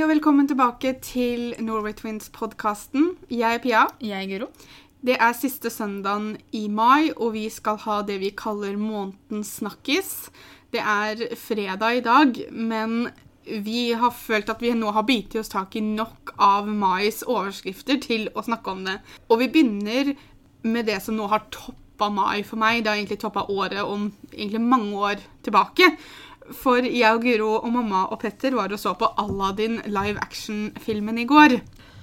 og velkommen tilbake til Norway Twins-podkasten. Jeg er Pia. Jeg er Guro. Det er siste søndagen i mai, og vi skal ha det vi kaller månedens snakkis. Det er fredag i dag, men vi har følt at vi nå har bitt oss tak i nok av mais overskrifter til å snakke om det. Og vi begynner med det som nå har toppa mai for meg. Det har egentlig toppa året om egentlig mange år tilbake. For jeg og Guro og mamma og Petter var og så på Aladdin live action-filmen i går.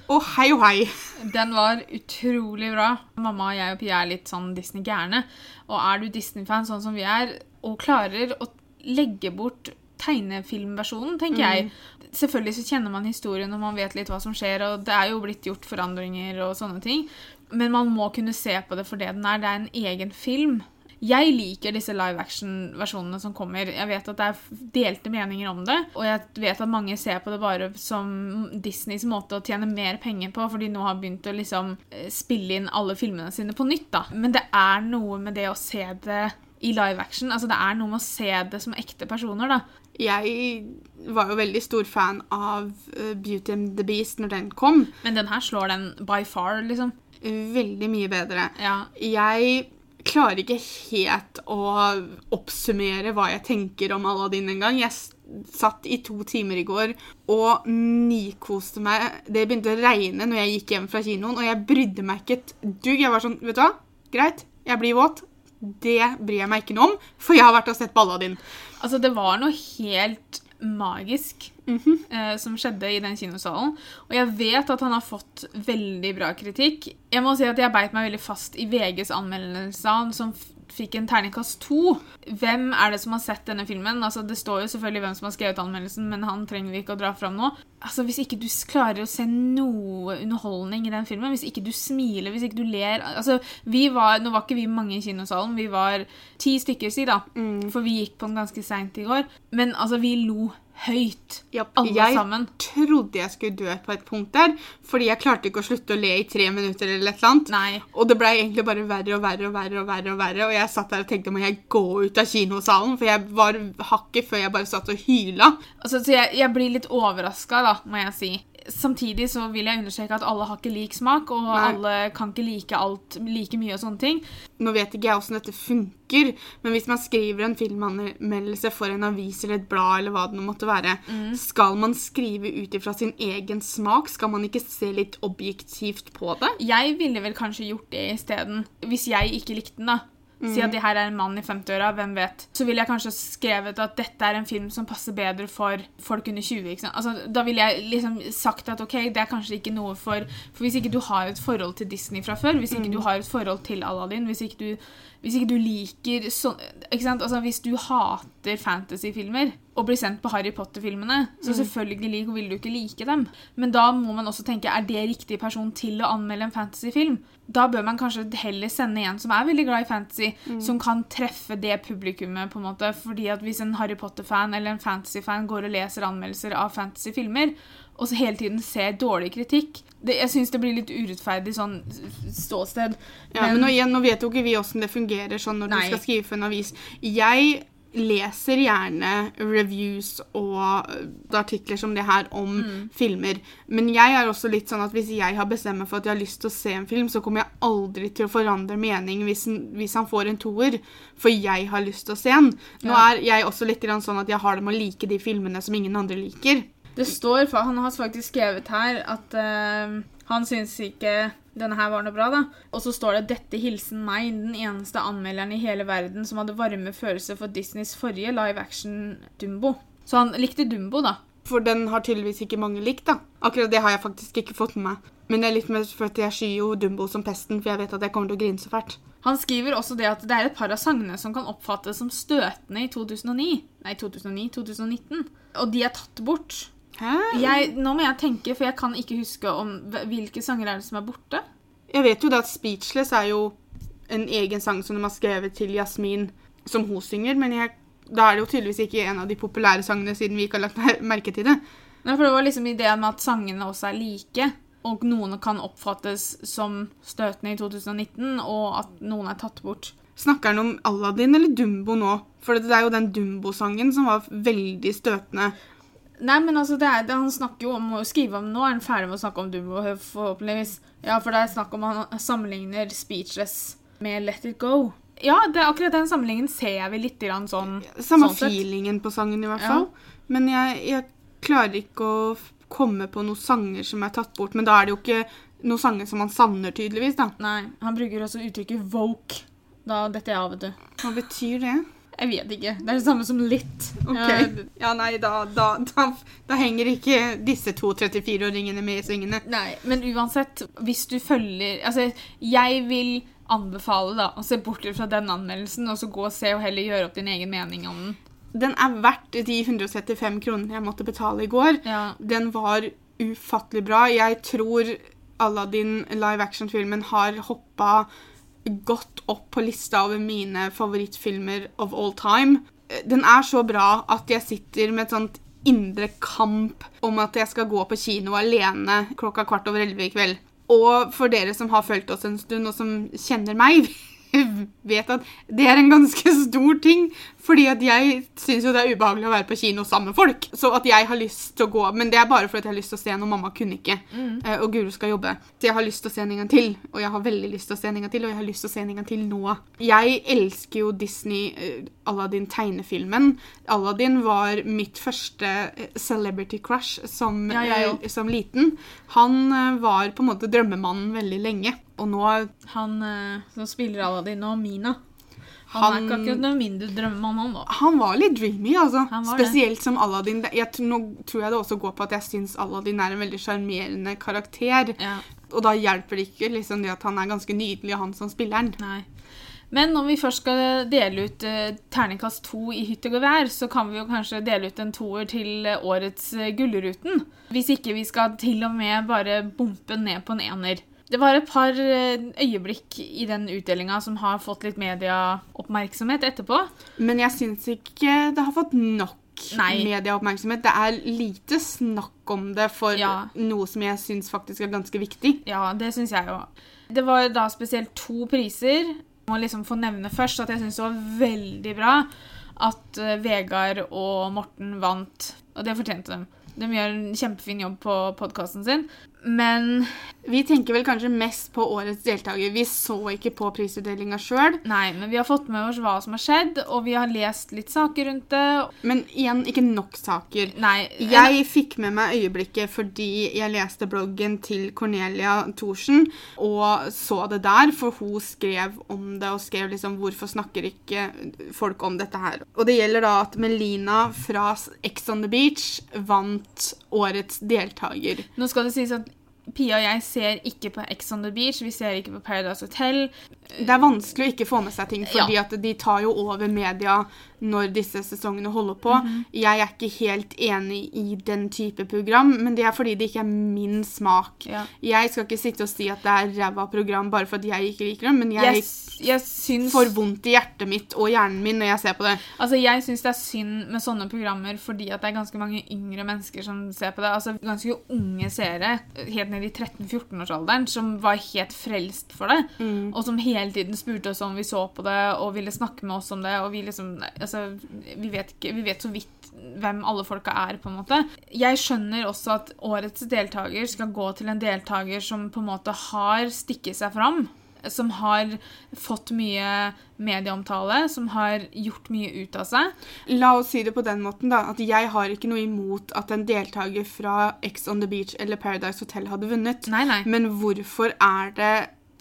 Og hei og hei. Den var utrolig bra. Mamma og jeg og Pia er litt sånn Disney-gærne. Og er du Disney-fan sånn som vi er, og klarer å legge bort tegnefilmversjonen, tenker jeg Selvfølgelig så kjenner man historien og man vet litt hva som skjer, og det er jo blitt gjort forandringer og sånne ting, men man må kunne se på det for det den er. Det er en egen film. Jeg liker disse live action-versjonene som kommer. Jeg vet at det er delte meninger om det, og jeg vet at mange ser på det bare som Disneys måte å tjene mer penger på, fordi nå har begynt å liksom eh, spille inn alle filmene sine på nytt, da. Men det er noe med det å se det i live action. Altså det er noe med å se det som ekte personer, da. Jeg var jo veldig stor fan av uh, Beauty and the Beast når den kom. Men den her slår den by far, liksom. Veldig mye bedre. Ja. Jeg klarer ikke helt å oppsummere hva jeg tenker om Aladdin engang. Jeg satt i to timer i går og nikoste meg. Det begynte å regne når jeg gikk hjem fra kinoen, og jeg brydde meg ikke et dugg. Jeg var sånn, vet du hva? Greit, jeg blir våt. Det bryr jeg meg ikke noe om, for jeg har vært og sett på Aladdin. Altså, det var noe helt magisk eh, som skjedde i den kinosalen. Og jeg vet at han har fått veldig bra kritikk. Jeg må si at jeg beit meg veldig fast i VGs anmeldelse av han, som fikk en terningkast to. Hvem er det som har sett denne filmen? Altså, det står jo selvfølgelig hvem som har skrevet anmeldelsen, men han trenger vi ikke å dra fram nå. Altså, Hvis ikke du klarer å se noe underholdning i den filmen, hvis ikke du smiler, hvis ikke du ler altså, vi var, Nå var ikke vi mange i kinosalen, vi var ti stykker, si da. For vi gikk på den ganske seint i går. Men altså, vi lo høyt. Yep. Alle jeg sammen. trodde jeg skulle dø på et punkt der, fordi jeg klarte ikke å slutte å le i tre minutter eller et eller annet. Nei. Og det ble egentlig bare verre og verre og verre og verre. Og verre, og jeg satt der og tenkte må jeg gå ut av kinosalen, for jeg var hakket før jeg bare satt og hyla. Altså, så jeg, jeg blir litt overraska, da, må jeg si. Samtidig så vil jeg understreke at alle har ikke lik smak, og Nei. alle kan ikke like alt like mye og sånne ting. Nå vet ikke jeg åssen dette funker, men hvis man skriver en filmanmeldelse for en avis eller et blad, eller hva det nå måtte være, skal man skrive ut ifra sin egen smak? Skal man ikke se litt objektivt på det? Jeg ville vel kanskje gjort det isteden, hvis jeg ikke likte den, da. Si at det her er en mann i 50-åra, hvem vet. Så ville jeg kanskje skrevet at dette er en film som passer bedre for folk under 20. ikke sant? Altså, da ville jeg liksom sagt at ok, det er kanskje ikke noe for For hvis ikke du har et forhold til Disney fra før, hvis ikke du har et forhold til Aladdin, hvis ikke du, hvis ikke du liker sånn Altså, hvis du hater fantasyfilmer og blir sendt på Harry Potter-filmene, så selvfølgelig vil du ikke like dem. Men da må man også tenke er det riktig person til å anmelde en fantasyfilm? Da bør man kanskje heller sende en som er veldig glad i fantasy, som kan treffe det publikummet. på en måte. Fordi at Hvis en Harry Potter-fan eller en fantasy-fan går og leser anmeldelser av fantasy-filmer, og så hele tiden se dårlig kritikk det, Jeg syns det blir litt urettferdig sånn ståsted. Ja, men, nå, igjen, nå vet jo ikke vi åssen det fungerer sånn når Nei. du skal skrive for en avis. Jeg leser gjerne reviews og øh, artikler som det her om Mm. filmer. Men jeg er også litt sånn at hvis jeg har bestemt meg for at jeg har lyst til å se en film, så kommer jeg aldri til å forandre mening hvis, hvis han får en toer, for jeg har lyst til å se den. Nå Ja. er jeg også litt sånn at jeg har det med å like de filmene som ingen andre liker. Det står, for Han har faktisk skrevet her at uh, han syns ikke denne her var noe bra. da. Og så står det 'Dette hilsen meg, den eneste anmelderen i hele verden som hadde varme følelser for Disneys forrige live action Dumbo'. Så han likte Dumbo, da. For den har tydeligvis ikke mange likt, da. Akkurat det har jeg faktisk ikke fått med meg. Men det er litt mer for at jeg skyer jo Dumbo som pesten, for jeg vet at jeg kommer til å grine så fælt. Han skriver også det at det er et par av sangene som kan oppfattes som støtende i 2009. Nei, 2009, 2019. Og de er tatt bort. Jeg, nå må jeg tenke, for jeg kan ikke huske om hvilke sanger er det som er borte. Jeg vet jo det at Speechless er jo en egen sang som de har skrevet til Jasmin, som hun synger, men jeg, da er det jo tydeligvis ikke en av de populære sangene, siden vi ikke har lagt merke til det. Nei, for det var liksom ideen med at sangene også er like, og noen kan oppfattes som støtende i 2019, og at noen er tatt bort. Snakker han om Aladdin eller Dumbo nå? For det er jo den Dumbo-sangen som var veldig støtende. Nei, men altså, det er, det, han snakker jo om å skrive om Nå er han ferdig med å snakke om Dumbo, forhåpentligvis. Ja, for det er snakk om han sammenligner Speechless med Let It Go. Ja, det, akkurat den sammenligningen ser jeg vel litt grann sånn Samme sånn feelingen på sangen, i hvert Ja. fall. Men jeg, jeg klarer ikke å komme på noen sanger som er tatt bort. Men da er det jo ikke noen sanger som han savner, tydeligvis. da. Nei, han bruker også uttrykket woke. Da detter jeg av, vet du. Hva betyr det? Jeg vet ikke. Det er det samme som litt. Ok. Ja, Ja, nei, da, da, da, da henger ikke disse to 34-åringene med i svingene. Nei, men uansett, hvis du følger Altså, jeg vil anbefale da, å se bort fra den anmeldelsen, og så gå og se og heller gjøre opp din egen mening om den. Den er verdt de 175 kronene jeg måtte betale i går. Ja. Den var ufattelig bra. Jeg tror Aladdin live action-filmen har hoppa godt opp på lista over mine favorittfilmer of all time. Den er så bra at jeg sitter med et sånt indre kamp om at jeg skal gå på kino alene klokka kvart over elleve i kveld. Og for dere som har fulgt oss en stund, og som kjenner meg, vet at det er en ganske stor ting. Fordi at jeg syns jo det er ubehagelig å være på kino sammen med folk. Så at jeg har lyst til å gå Men det er bare fordi jeg har lyst til å se når mamma kunne ikke. Mm. Og Guro skal jobbe. Så jeg har lyst til å se den en gang til. Og jeg har veldig lyst til å se den en gang til, og jeg har lyst til å se den en gang til nå. Jeg elsker jo Disney eh, Aladdin-tegnefilmen. Aladdin var mitt første eh, celebrity crush som, Ja, jeg eh, som liten. Han eh, var på en måte drømmemannen veldig lenge. Og nå Han eh, som spiller Aladdin nå, Mina. Han, er ikke akkurat noe mindre drømmemann, han da. Han var litt dreamy, altså. Spesielt det. Som Aladdin. Jeg, nå tror jeg det også går på at jeg syns Aladdin er en veldig sjarmerende karakter. Ja, Og da hjelper det ikke liksom det at han er ganske nydelig, og han som spiller den. nei. Men når vi først skal dele ut uh, terningkast to i hytt og gevær, så kan vi jo kanskje dele ut en toer til eh, årets uh, Gullruten. Hvis ikke vi skal til og med bare bompe ned på en ener. Det var et par eh, øyeblikk i den utdelinga som har fått litt medieoppmerksomhet etterpå. Men jeg syns ikke det har fått nok Nei. medieoppmerksomhet. Det er lite snakk om det for Ja. noe som jeg syns faktisk er ganske viktig. Ja, det syns jeg jo. Det var da spesielt to priser. Jeg må liksom få nevne først at jeg syns det var veldig bra at eh, Vegard og Morten vant. Og det fortjente dem. De gjør en kjempefin jobb på podkasten sin. Men Vi tenker vel kanskje mest på årets deltaker. Vi så ikke på prisutdelinga sjøl. nei, men vi har fått med oss hva som har skjedd, og vi har lest litt saker rundt det. Men igjen, ikke nok saker. Nei, Jeg fikk med meg øyeblikket fordi jeg leste bloggen til Cornelia Thorsen og så det der, for hun skrev om det og skrev liksom 'Hvorfor snakker ikke folk om dette her?' Og det gjelder da at Melina fra Ex on the Beach vant årets deltaker. Nå skal det sies at Pia og jeg ser ikke på Ex on the Beach, vi ser ikke på Paradise Hotel. Det er vanskelig å ikke få med seg ting, fordi Ja. at de tar jo over media når disse sesongene holder på. Mhm. Jeg er ikke helt enig i den type program, men det er fordi det ikke er min smak. Ja. Jeg skal ikke sitte og si at det er ræva program bare fordi jeg ikke liker det, men jeg Jeg, jeg syns får vondt i hjertet mitt og hjernen min når jeg ser på det. Altså, Jeg syns det er synd med sånne programmer fordi at det er ganske mange yngre mennesker som ser på det. Altså Ganske unge seere, helt ned i 13-14-årsalderen, som var helt frelst for det. Mm. Og som hele tiden spurte oss om vi så på det og ville snakke med oss om det. Og vi liksom Altså, vi vet, ikke, vi vet så vidt hvem alle folka er, på en måte. Jeg skjønner også at årets deltaker skal gå til en deltaker som på en måte har stikket seg fram. Som har fått mye medieomtale, som har gjort mye ut av seg. La oss si det på den måten, da. At jeg har ikke noe imot at en deltaker fra Ex on the Beach eller Paradise Hotel hadde vunnet. Nei, nei. Men hvorfor er det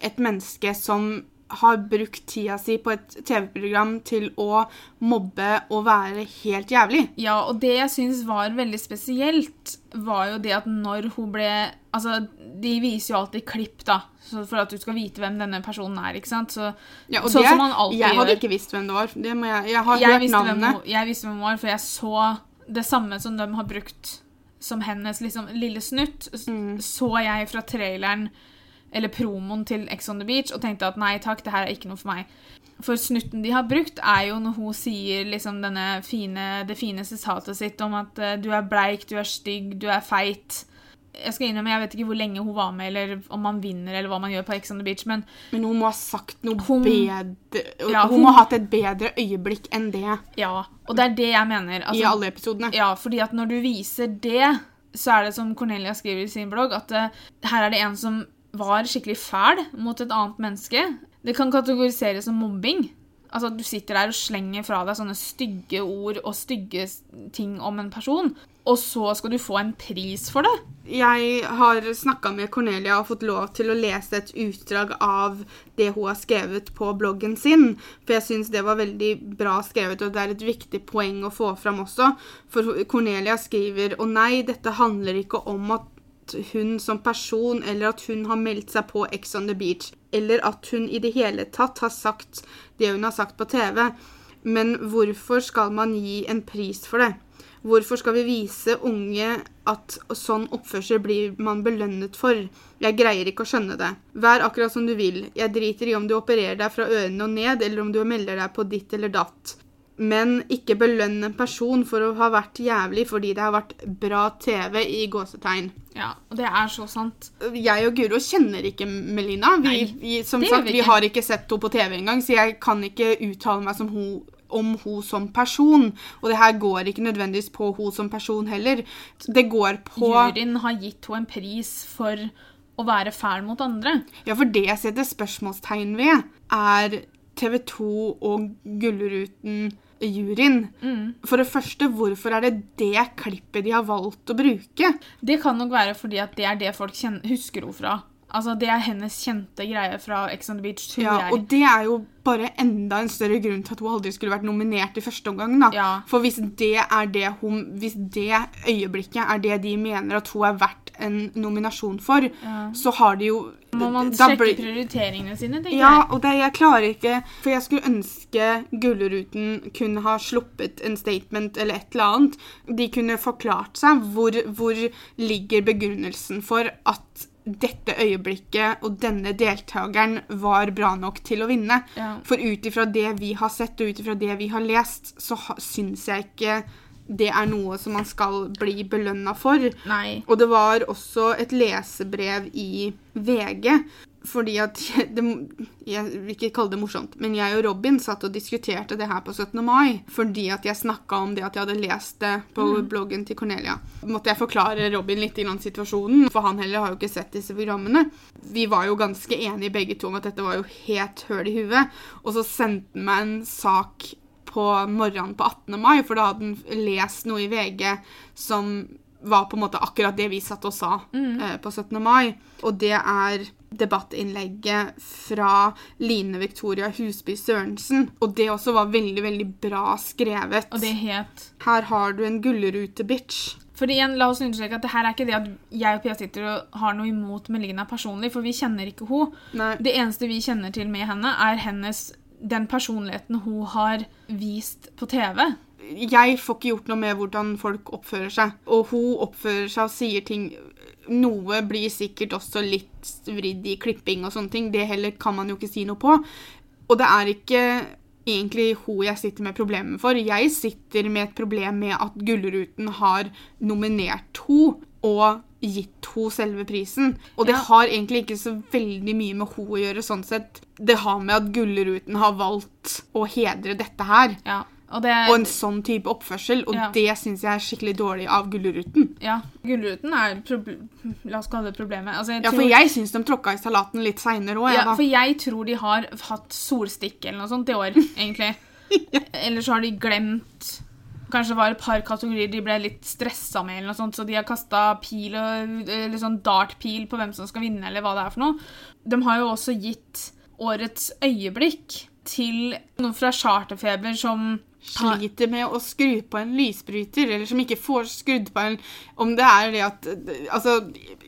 et menneske som har brukt tida si på et TV-program til å mobbe og være helt jævlig? Ja, og det jeg syns var veldig spesielt, var jo det at når hun ble Altså, de viser jo alltid klipp, da, så for at du skal vite hvem denne personen er, ikke sant? Så Ja, og Sånn det, som man alltid gjør. jeg hadde ikke visst hvem det var. Det må jeg, jeg har jeg hørt navnet. hvem, jeg visste hvem hun var, for jeg så det samme som de har brukt som hennes liksom, lille snutt, Mm. så jeg fra traileren eller promoen til Ex on the Beach og tenkte at nei takk, det her er ikke noe for meg. For snutten de har brukt, er jo når hun sier liksom denne fine, det fine sitatet sitt om at eh, du er bleik, du er stygg, du er feit. Jeg skal innrømme, jeg vet ikke hvor lenge hun var med, eller om man vinner, eller hva man gjør på Ex on the Beach, men Men hun må ha sagt noe Hun- bedre Ja, Hun hun- må ha hatt et bedre øyeblikk enn det ja. Og det er det jeg mener. Altså, i alle episodene. Ja, fordi at når du viser det, så er det som Cornelia skriver i sin blogg, at uh, her er det en som var skikkelig fæl mot et annet menneske. Det kan kategoriseres som mobbing. Altså at Du sitter der og slenger fra deg sånne stygge ord og stygge ting om en person, og så skal du få en pris for det. Jeg har snakka med Cornelia og fått lov til å lese et utdrag av det hun har skrevet på bloggen sin. For jeg syns det var veldig bra skrevet, og det er et viktig poeng å få fram også. For Cornelia skriver Og nei, dette handler ikke om at hun som person, eller at hun har meldt seg på Ex on the Beach, eller at hun i det hele tatt har sagt det hun har sagt på TV. Men hvorfor skal man gi en pris for det? Hvorfor skal vi vise unge at sånn oppførsel blir man belønnet for? Jeg greier ikke å skjønne det. Vær akkurat som du vil. Jeg driter i om du opererer deg fra ørene og ned, eller om du melder deg på ditt eller datt. Men ikke belønn en person for å ha vært jævlig fordi det har vært bra TV i gåsetegn. Ja, Og det er så sant. Jeg og Guro kjenner ikke Melina. Vi, Nei, vi, som sagt, vi ikke. har ikke sett henne på TV engang, så jeg kan ikke uttale meg som hun, om hun som person. Og det her går ikke nødvendigvis på hun som person heller. Det går på Juryen har gitt henne en pris for å være fæl mot andre. Ja, for det jeg setter spørsmålstegn ved, er TV 2 og Gullruten-juryen. Mm. For det første, hvorfor er det det klippet de har valgt å bruke? Det kan nok være fordi at det er det folk husker henne fra. Altså, Det er hennes kjente greie fra Ex on the Beach, Ja, jeg. og det er jo bare enda en større grunn til at hun aldri skulle vært nominert i første omgang. da. Ja. For hvis det er det hun, hvis det øyeblikket er det de mener at hun er verdt en nominasjon for, Ja. så har de jo Må man sjekke prioriteringene sine, tenker Ja, jeg. og det, jeg klarer ikke For jeg skulle ønske Gullruten kunne ha sluppet en statement eller et eller annet. De kunne forklart seg hvor, hvor ligger begrunnelsen for at dette øyeblikket og denne deltakeren var bra nok til å vinne. Ja. For ut ifra det vi har sett og ut ifra det vi har lest, så syns jeg ikke det er noe som man skal bli belønna for. Nei. Og det var også et lesebrev i VG. Fordi at det, Jeg vil ikke kalle det morsomt, men jeg og Robin satt og diskuterte det her på 17. mai. Fordi at jeg snakka om det at jeg hadde lest det på bloggen til Cornelia. Måtte jeg forklare Robin litt grann situasjonen, for han heller har jo ikke sett disse programmene. Vi var jo ganske enige begge to om at dette var jo helt høl i huet. Og så sendte han meg en sak på morgenen på 18. mai, for da hadde han lest noe i VG som var på en måte akkurat det vi satt og sa eh, på 17. mai. Og det er debattinnlegget fra Line Victoria Husby Sørensen. Og det også var veldig, veldig bra skrevet. Og det het Her har du en gullrute-bitch. For igjen, la oss understreke at det her er ikke det at jeg og Pia sitter og har noe imot Melina personlig, for vi kjenner ikke henne. Det eneste vi kjenner til med henne, er hennes den personligheten hun har vist på TV. jeg får ikke gjort noe med hvordan folk oppfører seg. Og hun oppfører seg og sier ting Noe blir sikkert også litt vridd i klipping og sånne ting. Det heller kan man jo ikke si noe på. Og det er ikke egentlig hun jeg sitter med problemet for. Jeg sitter med et problem med at Gullruten har nominert henne og gitt henne selve prisen. Og det Ja. har egentlig ikke så veldig mye med henne å gjøre sånn sett. Det har med at Gullruten har valgt å hedre dette her. Ja, og det Og en sånn type oppførsel, og Ja. det syns jeg er skikkelig dårlig av Gullruten. Ja, Gullruten er La oss kalle det problemet. Altså, Ja, tror, for jeg syns de tråkka i salaten litt seinere òg, ja, for jeg tror de har hatt solstikk eller noe sånt i år, egentlig. Eller så har de glemt Kanskje det var et par kategorier de ble litt stressa med, eller noe sånt, så de har kasta pil og, eller sånn dartpil på hvem som skal vinne, eller hva det er for noe. De har jo også gitt årets øyeblikk til noen fra Charterfeber som Sliter med å skru på en lysbryter, eller som ikke får skrudd på en Om det er det at Altså,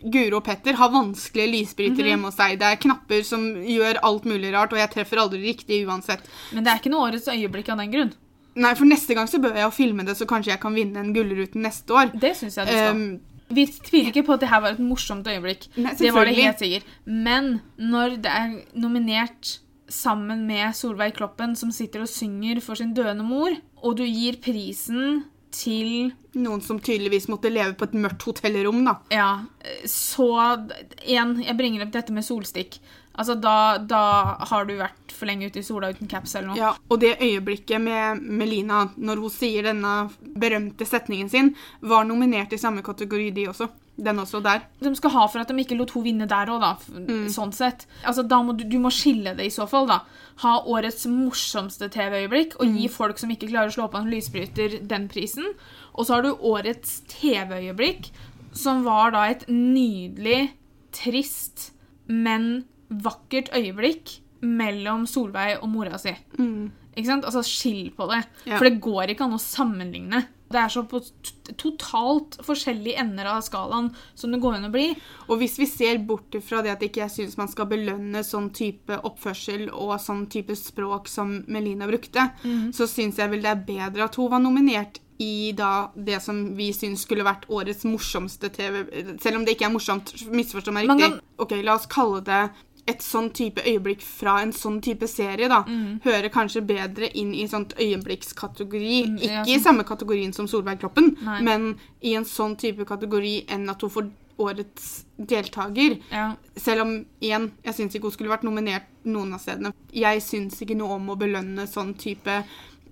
Guro og Petter har vanskelige lysbrytere hjemme hos seg. Det er knapper som gjør alt mulig rart, og jeg treffer aldri riktig uansett. Men det er ikke noe årets øyeblikk av den grunn. Nei, for neste gang så bør jeg jo filme det, så kanskje jeg kan vinne en Gullruten neste år. Det synes jeg du skal. Um, Vi tviler ikke på at det her var et morsomt øyeblikk. Nei, det var det helt sikkert. Men når det er nominert sammen med Solveig Kloppen, som sitter og synger for sin døende mor, og du gir prisen til Noen som tydeligvis måtte leve på et mørkt hotellrom, da. Ja, så igjen, jeg bringer opp dette med solstikk. Altså, da, da har du vært for lenge ute i sola uten caps eller noe. Ja, og det øyeblikket med Melina, når hun sier denne berømte setningen sin, var nominert i samme kategori, de også. Den også der. De skal ha for at de ikke lot hun vinne der òg, da. Mm. Sånn sett. Altså, da må du, du må skille det i så fall, da. Ha årets morsomste TV-øyeblikk og gi folk som ikke klarer å slå på en lysbryter, den prisen. Og så har du årets TV-øyeblikk, som var da et nydelig, trist, men vakkert øyeblikk mellom Solveig og mora si. Ikke sant? Altså, skill på det. Ja. For det går ikke an å sammenligne. Det er så på totalt forskjellige ender av skalaen som det går an å bli. Og hvis vi ser bort fra det at ikke jeg syns man skal belønne sånn type oppførsel og sånn type språk som Melina brukte, så syns jeg vel det er bedre at hun var nominert i da det som vi syns skulle vært årets morsomste TV Selv om det ikke er morsomt, misforstå meg riktig. riktig. Ok, la oss kalle det et sånn type øyeblikk fra en sånn type serie, da, hører kanskje bedre inn i sånt øyeblikkskategori. Mm, ja, Ikke i samme kategorien som Solveig Kloppen, Nei. men i en sånn type kategori enn at hun får årets deltaker. Ja. Selv om igjen, jeg syns ikke hun skulle vært nominert noen av stedene. Jeg syns ikke noe om å belønne sånn type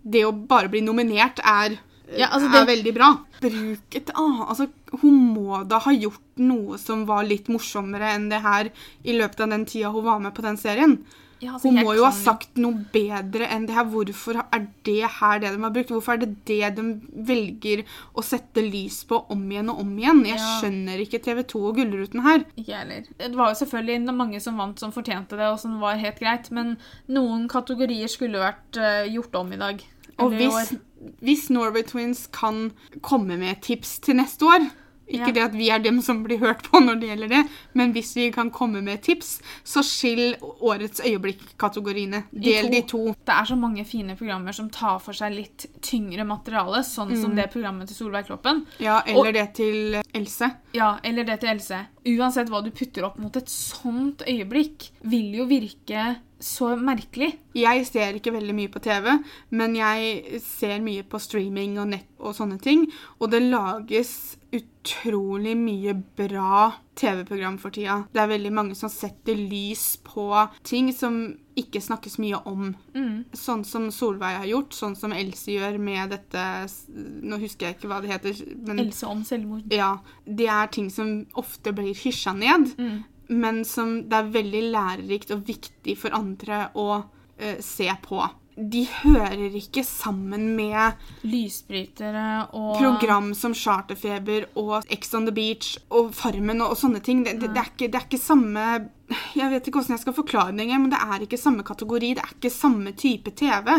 Det å bare bli nominert er, Ja, altså er veldig bra. Bruk et ah, altså, Hun må da ha gjort noe som var litt morsommere enn det her i løpet av den tida hun var med på den serien. Ja, altså, Hun må jo ha sagt noe bedre enn det her. Hvorfor er det her det de har brukt? Hvorfor er det det de velger å sette lys på om igjen og om igjen? Jeg Ja. skjønner ikke TV 2 og Gullruten her. Ikke heller. Det var jo selvfølgelig mange som vant som fortjente det, og som var helt greit, men noen kategorier skulle vært eh, gjort om i dag. Og hvis. Hvis Norway Twins kan komme med tips til neste år Ikke Ja. det at vi er dem som blir hørt på når det gjelder det, men hvis vi kan komme med tips, så skill årets øyeblikk-kategoriene. Del de to. Det er så mange fine programmer som tar for seg litt tyngre materiale, sånn Mm. som det programmet til Solveig Kloppen. Ja, eller det til Else. Ja, eller det til Else. Uansett hva du putter opp mot et sånt øyeblikk, vil jo virke så merkelig. Jeg ser ikke veldig mye på TV, men jeg ser mye på streaming og nett og sånne ting. Og det lages utrolig mye bra TV-program for tida. Det er veldig mange som setter lys på ting som ikke snakkes mye om. Mm. Sånn som Solveig har gjort, sånn som Else gjør med dette Nå husker jeg ikke hva det heter. men... Else om selvmord. Ja, det er ting som ofte blir hysja ned, Mm. men som det er veldig lærerikt og viktig for andre å uh, se på. De hører ikke sammen med Lysbrytere og program som Charterfeber og Ex on the Beach og Farmen og, og sånne ting. Det, det, det, er ikke, det er ikke samme Jeg vet ikke hvordan jeg skal forklare det engang, men det er ikke samme kategori. Det er ikke samme type TV.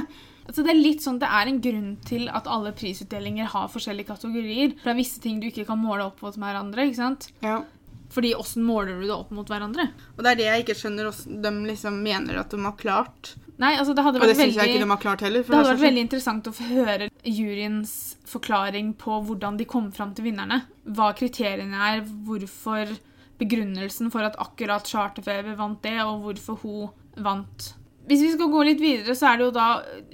Altså det er litt sånn, det er en grunn til at alle prisutdelinger har forskjellige kategorier. For det er visse ting du ikke kan måle opp mot hverandre. ikke sant? Ja. Fordi åssen måler du det opp mot hverandre? Og det er det jeg ikke skjønner de liksom mener at de har klart. Nei, altså det hadde Og det vært ikke veldig... de klart heller. for Det hadde vært veldig interessant å få høre juryens forklaring på hvordan de kom fram til vinnerne. Hva kriteriene er, hvorfor begrunnelsen for at akkurat Charterfeber vant det, og hvorfor hun vant. Hvis vi skal gå litt videre, så er det jo da,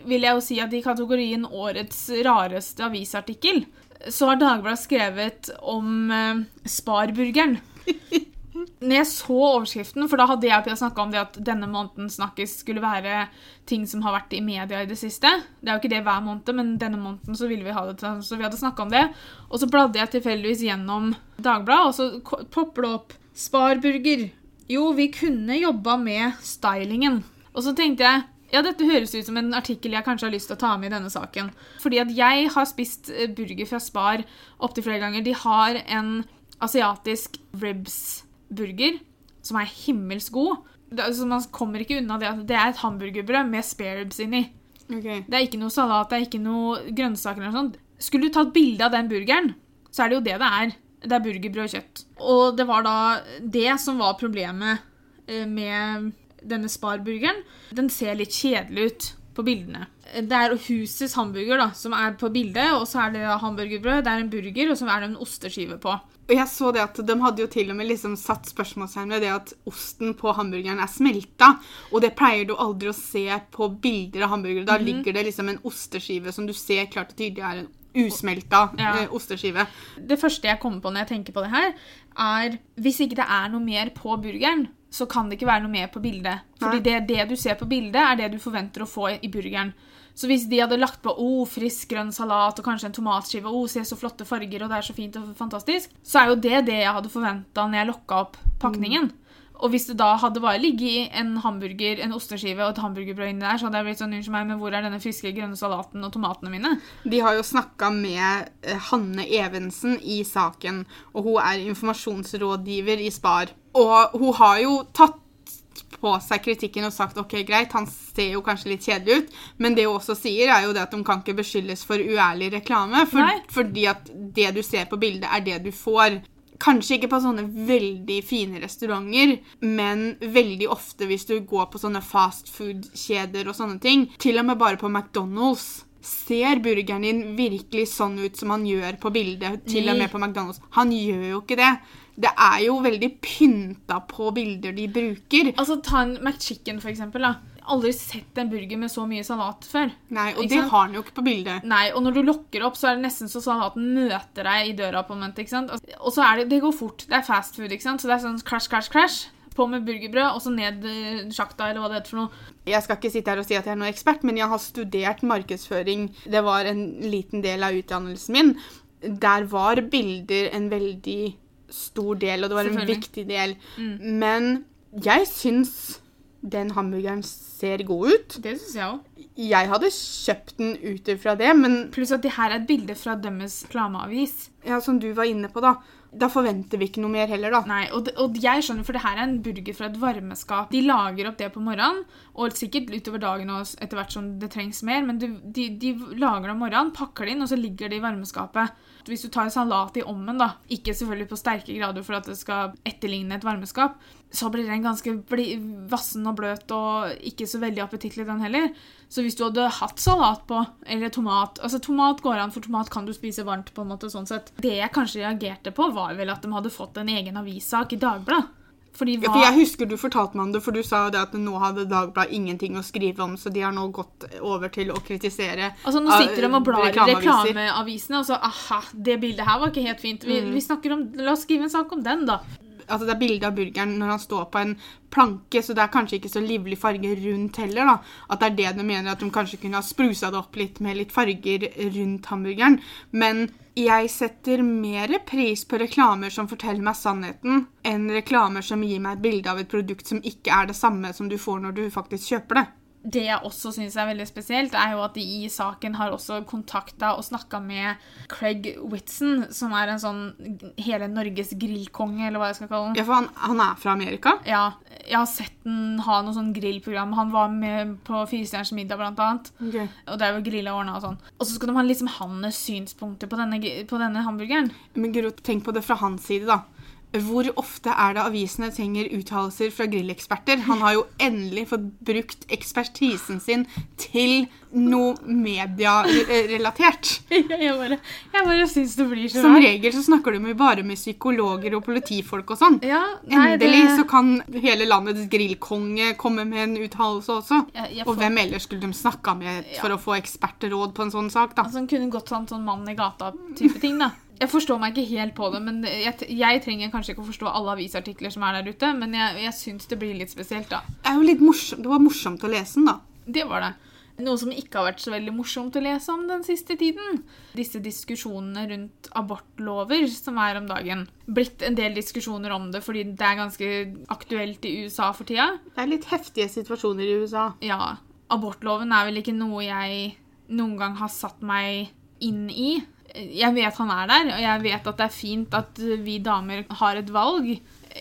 vil jeg jo si at i kategorien årets rareste avisartikkel, så har Dagbladet skrevet om eh, Sparburgeren. Når jeg så overskriften, for da hadde jeg snakka om det at denne måneden snakkes skulle være ting som har vært i media i det siste. Det er jo ikke det hver måned, men denne måneden så ville vi ha det til, så vi hadde snakka om det. Og så bladde jeg tilfeldigvis gjennom Dagbladet, og så popper det opp Sparburger. Jo, vi kunne jobba med stylingen. Og så tenkte jeg ja, dette høres ut som en artikkel jeg kanskje har lyst til å ta med i denne saken. Fordi at jeg har spist eh, burger fra Spar opptil flere ganger. De har en asiatisk ribs-burger som er himmelsk god. Det, altså, man kommer ikke unna det at det er et hamburgerbrød med spareribs inni. Okay. Det er ikke noe salat, det er ikke noe grønnsaker eller noe sånt. Skulle du tatt bilde av den burgeren, så er det jo det det er. Det er burgerbrød og kjøtt. Og det var da det som var problemet eh, med denne Spar-burgeren. Den ser litt kjedelig ut på bildene. Det er Husets hamburger da, som er på bildet, og så er det hamburgerbrød, det er en burger, og så er det en osteskive på. Og jeg så det at De hadde jo til og med liksom satt spørsmålstegn ved det at osten på hamburgeren er smelta. Og det pleier du aldri å se på bilder av hamburgere. Da ligger det liksom en osteskive som du ser klart og tydelig er en usmelta Ja. eh, osteskive. Det første jeg kommer på når jeg tenker på det her, er hvis ikke det er noe mer på burgeren, så kan det ikke være noe mer på bildet. Fordi det, det du ser på bildet, er det du forventer å få i, i burgeren. Så hvis de hadde lagt på oh, frisk grønn salat og kanskje en tomatskive, oh, se så flotte farger, og det er så fint og fantastisk, så er jo det det jeg hadde forventa når jeg lokka opp pakningen. Og hvis det da hadde bare ligget en hamburger, en osteskive og et hamburgerbrød inni der, så hadde jeg blitt sånn, unnskyld meg, men hvor er denne friske grønne salaten og tomatene mine? De har jo snakka med eh, Hanne Evensen i saken, og hun er informasjonsrådgiver i Spar. Og hun har jo tatt på seg kritikken og sagt ok, greit, han ser jo kanskje litt kjedelig ut, men det hun også sier, er jo det at de kan ikke beskyldes for uærlig reklame, for, fordi at det du ser på bildet, er det du får. Kanskje ikke på sånne veldig fine restauranter, men veldig ofte hvis du går på sånne fast food-kjeder og sånne ting, til og med bare på McDonald's, ser burgeren din virkelig sånn ut som han gjør på bildet, til og med på McDonald's? Han gjør jo ikke det. Det er jo veldig pynta på bilder de bruker. Altså, ta en McChicken, for eksempel. Da. Aldri sett en burger med så mye salat før. Nei, og det har han jo ikke på bildet. Nei, og når du lokker opp, så er det nesten så salaten møter deg i døra på en moment, ikke sant? Altså, Og så er det, det går fort. Det er fast food, ikke sant? Så det er sånn crash, crash, crash. På med burgerbrød, og så ned sjakta, eller hva det heter for noe. Jeg skal ikke sitte her og si at jeg er noe ekspert, men jeg har studert markedsføring. Det var en liten del av utdannelsen min. Der var bilder en veldig stor del, og det var en viktig del. Men jeg syns den hamburgeren ser god ut. Det syns jeg òg. Jeg hadde kjøpt den ut ifra det, men Pluss at det her er et bilde fra deres reklameavis. ja, som du var inne på, da. Da forventer vi ikke noe mer heller, da. Nei, og, og jeg skjønner, for det her er en burger fra et varmeskap. De lager opp det på morgenen, og sikkert utover dagen og etter hvert som det trengs mer, men du, de, de lager det om morgenen, pakker det inn, og så ligger det i varmeskapet. Hvis du tar salat i ommen, da, ikke selvfølgelig på sterke grader for at det skal etterligne et varmeskap, så blir den ganske vassen og bløt og ikke så veldig appetittlig, den heller. Så hvis du hadde hatt salat på, eller tomat Altså, tomat går an, for tomat kan du spise varmt, på en måte, sånn sett. Det jeg kanskje reagerte på, var vel at de hadde fått en egen avissak i Dagbladet. Fordi Ja, for Jeg husker du fortalte meg om det, for du sa jo det at nå hadde Dagbladet ingenting å skrive om, så de har nå gått over til å kritisere Altså, Nå sitter de og blar i reklameavisene, og så aha, det bildet her var ikke helt fint. Vi, Mm. vi snakker om, La oss skrive en sak om den, da. Altså Det er bilde av burgeren når han står på en planke, så det er kanskje ikke så livlig farge rundt heller. da. At det er det de mener, at de kanskje kunne ha sprusa det opp litt med litt farger rundt hamburgeren. Men jeg setter mer pris på reklamer som forteller meg sannheten, enn reklamer som gir meg et bilde av et produkt som ikke er det samme som du får når du faktisk kjøper det. Det jeg også syns er veldig spesielt, er jo at de i saken har også kontakta og snakka med Craig Whitson, som er en sånn hele Norges grillkonge, eller hva jeg skal kalle han. Ja, for han, han er fra Amerika. Ja, jeg har sett den ha noe sånn grillprogram. Han var med på Firestjerners middag, blant annet. Og det er jo grilla og ordna og sånn. Og så skal de ha liksom hans synspunkter på denne, på denne hamburgeren. Men Guro, tenk på det fra hans side, da. Hvor ofte er det avisene trenger uttalelser fra grilleksperter? Han har jo endelig fått brukt ekspertisen sin til noe medierelatert. jeg bare, jeg bare syns det blir så Som regel så snakker de jo bare med psykologer og politifolk og sånn. Ja, nei, det- Endelig så kan hele landets grillkonge komme med en uttalelse også. Jeg- jeg Og hvem ellers skulle de snakka med for Ja. å få ekspertråd på en sånn sak, da? Altså, han kunne godt hatt sånn mann i gata-type ting, da. Jeg forstår meg ikke helt på det, men jeg, jeg trenger kanskje ikke å forstå alle avisartikler som er der ute, men jeg, jeg syns det blir litt spesielt, da. Det litt morsomt. Det var morsomt å lese den, da. Det var det. Noe som ikke har vært så veldig morsomt å lese om den siste tiden. Disse diskusjonene rundt abortlover som er om dagen. Blitt en del diskusjoner om det fordi det er ganske aktuelt i USA for tida. Det er litt heftige situasjoner i USA. Ja, abortloven er vel ikke noe jeg noen gang har satt meg inn i. Jeg vet han er der, og jeg vet at det er fint at vi damer har et valg.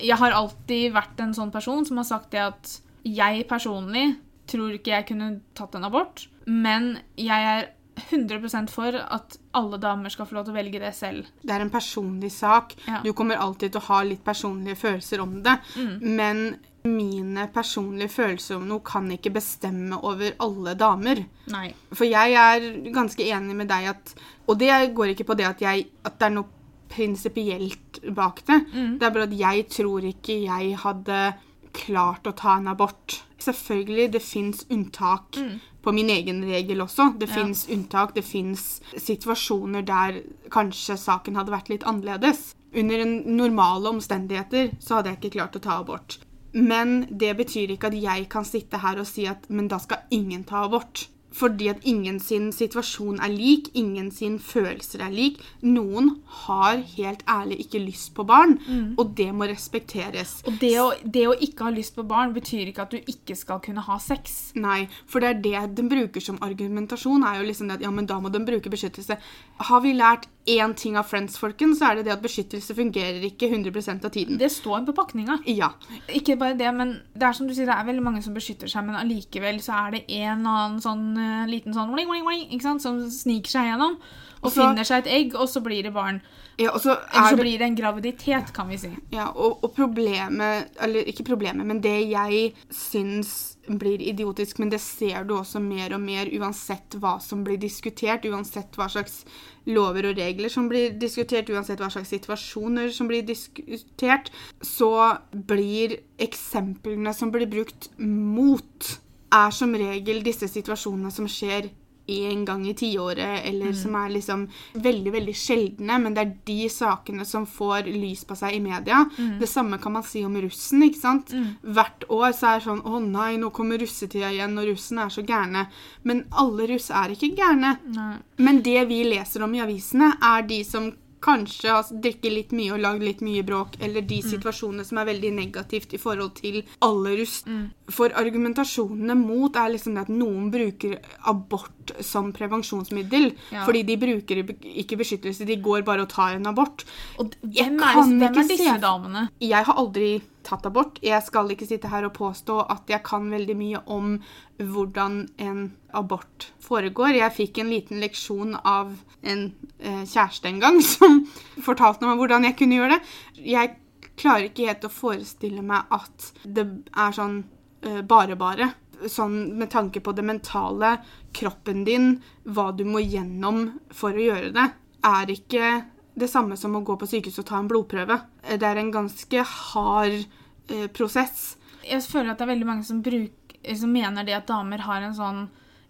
Jeg har alltid vært en sånn person som har sagt det at jeg personlig tror ikke jeg kunne tatt en abort, men jeg er 100% for at alle damer skal få lov til å velge det selv. Det er en personlig sak. Ja. Du kommer alltid til å ha litt personlige følelser om det. Mm. Men mine personlige følelser om noe kan ikke bestemme over alle damer. Nei. For jeg er ganske enig med deg at Og det går ikke på det at, jeg, at det er noe prinsipielt bak det. Mm. Det er bare at jeg tror ikke jeg hadde klart å ta en abort. Selvfølgelig, det fins unntak. Mm. på min egen regel også. Det Ja. fins unntak, det fins situasjoner der kanskje saken hadde vært litt annerledes. Under normale omstendigheter så hadde jeg ikke klart å ta abort. Men det betyr ikke at jeg kan sitte her og si at men da skal ingen ta abort. Fordi at ingen sin situasjon er lik, ingen sin følelser er lik. Noen har helt ærlig ikke lyst på barn, og det må respekteres. Og det å, det å ikke ha lyst på barn betyr ikke at du ikke skal kunne ha sex. Nei, for det er det de bruker som argumentasjon. er jo liksom det at ja, men da må de bruke beskyttelse. Har vi lært én ting av Friends, folkens, så er det det at beskyttelse fungerer ikke 100 av tiden. Det står på pakninga. Ja. Ikke bare det, men det er som du sier, det er veldig mange som beskytter seg, men allikevel så er det en annen sånn eh, liten sånn ikke sant, som sniker seg gjennom og Også, finner seg et egg, og så blir det barn. ja så Eller er så det, blir det en graviditet, kan vi si. ja, og, og problemet Eller ikke problemet, men det jeg syns blir idiotisk, men det ser du også mer og mer uansett hva som blir diskutert, uansett hva slags lover og regler som blir diskutert, uansett hva slags situasjoner som blir diskutert, så blir eksemplene som blir brukt mot, er som regel disse situasjonene som skjer en gang i tiåret, eller som er liksom veldig, veldig sjeldne, men det er de sakene som får lys på seg i media. Det samme kan man si om russen, ikke sant? Hvert år så er det sånn, å nei, nå kommer russetida igjen, og russen er så gærne. Men alle russ er ikke gærne. Nei. Men det vi leser om i avisene, er de som kanskje har drukket litt mye og lagd litt mye bråk, eller de situasjonene som er veldig negativt i forhold til alle russ. For argumentasjonene mot er liksom det at noen bruker abort som prevensjonsmiddel. Ja. Fordi de bruker ikke beskyttelse, de går bare og tar en abort. Og hvem er, hvem er disse se- damene? Jeg har aldri tatt abort. Jeg skal ikke sitte her og påstå at jeg kan veldig mye om hvordan en abort foregår. Jeg fikk en liten leksjon av en eh, kjæreste en gang som fortalte meg hvordan jeg kunne gjøre det. Jeg klarer ikke helt å forestille meg at det er sånn eh, bare-bare. Sånn med tanke på det mentale, kroppen din, hva du må gjennom for å gjøre det, er ikke det samme som å gå på sykehus og ta en blodprøve. Det er en ganske hard eh, prosess. Jeg føler at det er veldig mange som, bruk, som mener det at damer har en sånn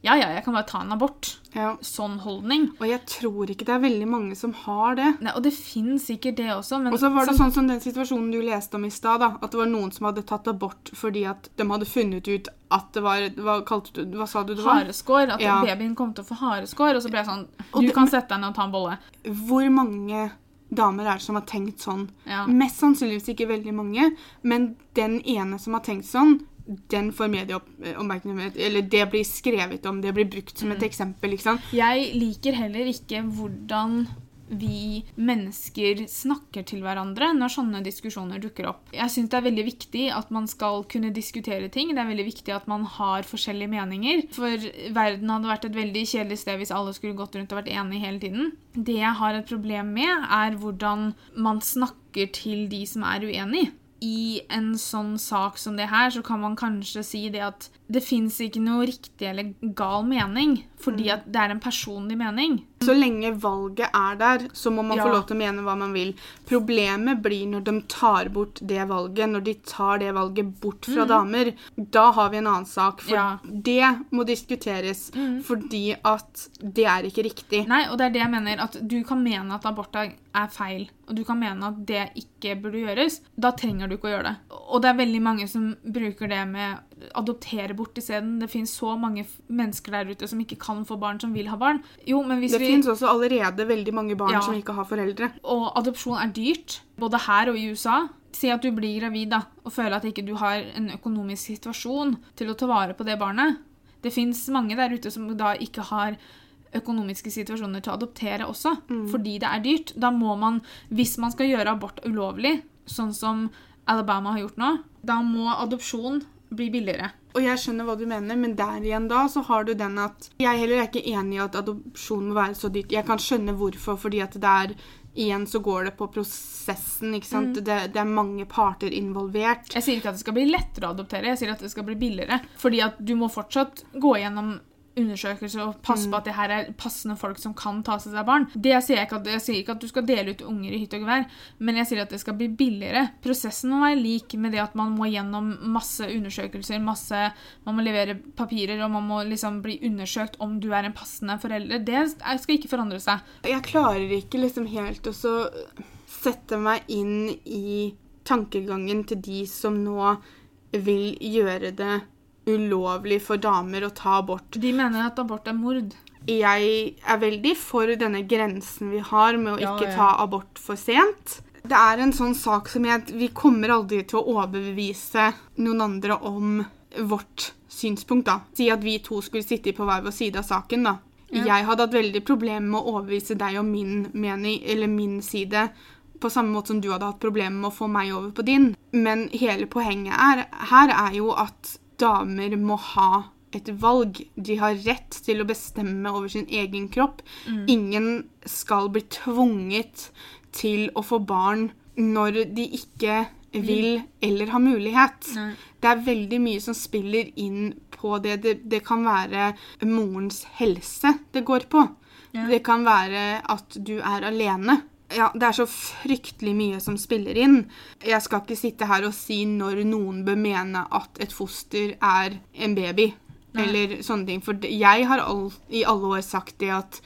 Ja, ja, jeg kan bare ta en abort. Ja. Sånn holdning. Og jeg tror ikke det er veldig mange som har det. Nei, og det fins sikkert det også, men Og så var det sånn som den situasjonen du leste om i stad, da, at det var noen som hadde tatt abort fordi at de hadde funnet ut at det var Hva, kalte du, hva sa du det var? hareskår. At Ja. babyen kom til å få hareskår. Og så ble jeg sånn Du det- kan sette deg ned og ta en bolle. Hvor mange damer er det som har tenkt sånn? Ja. Mest sannsynligvis ikke veldig mange, men den ene som har tenkt sånn, den får medieoppmerksomhet. Eller det blir skrevet om, det blir brukt som Mm. et eksempel. Liksom. Jeg liker heller ikke hvordan vi mennesker snakker til hverandre når sånne diskusjoner dukker opp. Jeg syns det er veldig viktig at man skal kunne diskutere ting. Det er veldig viktig at man har forskjellige meninger. For verden hadde vært et veldig kjedelig sted hvis alle skulle gått rundt og vært enige hele tiden. Det jeg har et problem med, er hvordan man snakker til de som er uenig. I en sånn sak som det her, så kan man kanskje si det at det fins ikke noe riktig eller gal mening, fordi at det er en personlig mening. Så lenge valget er der, så må man Ja. få lov til å mene hva man vil. Problemet blir når de tar bort det valget, når de tar det valget bort fra damer. Da har vi en annen sak. For Mm. Ja. Mm. det må diskuteres, fordi at det er ikke riktig. Nei, og det er det jeg mener, at du kan mene at abort er feil, og du kan mene at det ikke burde gjøres. Da trenger du ikke å gjøre det. Og det er veldig mange som bruker det med adoptere bort isteden. Det finnes så mange mennesker der ute som ikke kan få barn, som vil ha barn. Jo, men hvis Det vi... finnes også allerede veldig mange barn Ja. som ikke har foreldre. Og adopsjon er dyrt, både her og i USA. Si at du blir gravid da, og føler at ikke du har en økonomisk situasjon til å ta vare på det barnet. Det fins mange der ute som da ikke har økonomiske situasjoner til å adoptere også, fordi det er dyrt. Da må man, hvis man skal gjøre abort ulovlig, sånn som Alabama har gjort nå, da må adopsjon bli billigere. Og jeg skjønner hva du mener, men der igjen da så har du den at Jeg heller er ikke enig i at adopsjon må være så dyrt. Jeg kan skjønne hvorfor, fordi at det er Igjen så går det på prosessen, ikke sant. Det, det er mange parter involvert. Jeg sier ikke at det skal bli lettere å adoptere, jeg sier at det skal bli billigere. Fordi at du må fortsatt gå gjennom undersøkelser og passe på at det her er passende folk som kan ta seg av barn. Det sier jeg, ikke at, jeg sier ikke at du skal dele ut unger i hytt og gevær, men jeg sier at det skal bli billigere. Prosessen må være lik med det at man må gjennom masse undersøkelser, masse, man må levere papirer, og man må liksom bli undersøkt om du er en passende forelder. Det skal ikke forandre seg. Jeg klarer ikke liksom helt å sette meg inn i tankegangen til de som nå vil gjøre det ulovlig for damer å ta abort. De mener at abort er mord. Jeg er veldig for denne grensen vi har med å Ja, ikke ja. ta abort for sent. Det er en sånn sak som jeg Vi kommer aldri til å overbevise noen andre om vårt synspunkt, da. Si at vi to skulle sitte på hver vår side av saken, da. Ja. Jeg hadde hatt veldig problemer med å overbevise deg om min mening, eller min side, på samme måte som du hadde hatt problemer med å få meg over på din. Men hele poenget er, her er jo at damer må ha et valg. De har rett til å bestemme over sin egen kropp. Ingen skal bli tvunget til å få barn når de ikke vil eller har mulighet. Nei. Det er veldig mye som spiller inn på det. Det, det kan være morens helse det går på. Ja. Det kan være at du er alene. Ja, Det er så fryktelig mye som spiller inn. Jeg skal ikke sitte her og si når noen bør mene at et foster er en baby. Nei. Eller sånne ting. For jeg har all, i alle år sagt det at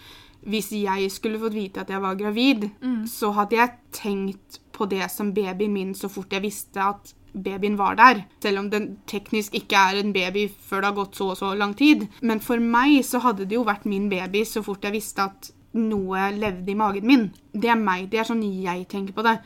hvis jeg skulle fått vite at jeg var gravid, så hadde jeg tenkt på det som babyen min så fort jeg visste at babyen var der. Selv om den teknisk ikke er en baby før det har gått så og så lang tid. Men for meg så hadde det jo vært min baby så fort jeg visste at noe levde i magen min. Det er meg. Det er sånn jeg tenker på det.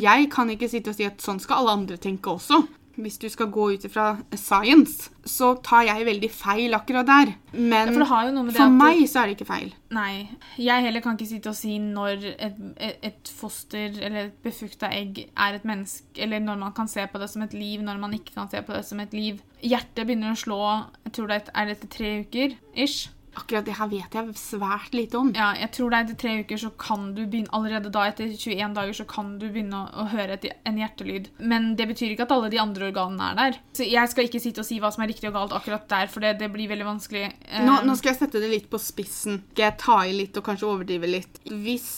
Jeg kan ikke sitte og si at sånn skal alle andre tenke også. Hvis du skal gå ut ifra science, så tar jeg veldig feil akkurat der. Men Ja, for det har jo noe med det for meg så er det ikke feil. Nei. Jeg heller kan ikke sitte og si når et, et, foster eller et befrukta egg er et menneske, eller når man kan se på det som et liv, når man ikke kan se på det som et liv. Hjertet begynner å slå jeg tror det er etter tre uker ish. Akkurat det her vet jeg svært lite om. Ja, jeg tror det er etter tre uker så kan du begynne Allerede da, etter 21 dager, så kan du begynne å, å høre et, en hjertelyd. Men det betyr ikke at alle de andre organene er der. Så jeg skal ikke sitte og si hva som er riktig og galt akkurat der, for det, det blir veldig vanskelig. Eh, Nå, nå skal jeg sette det litt på spissen. Skal jeg ta i litt og kanskje overdrive litt? Hvis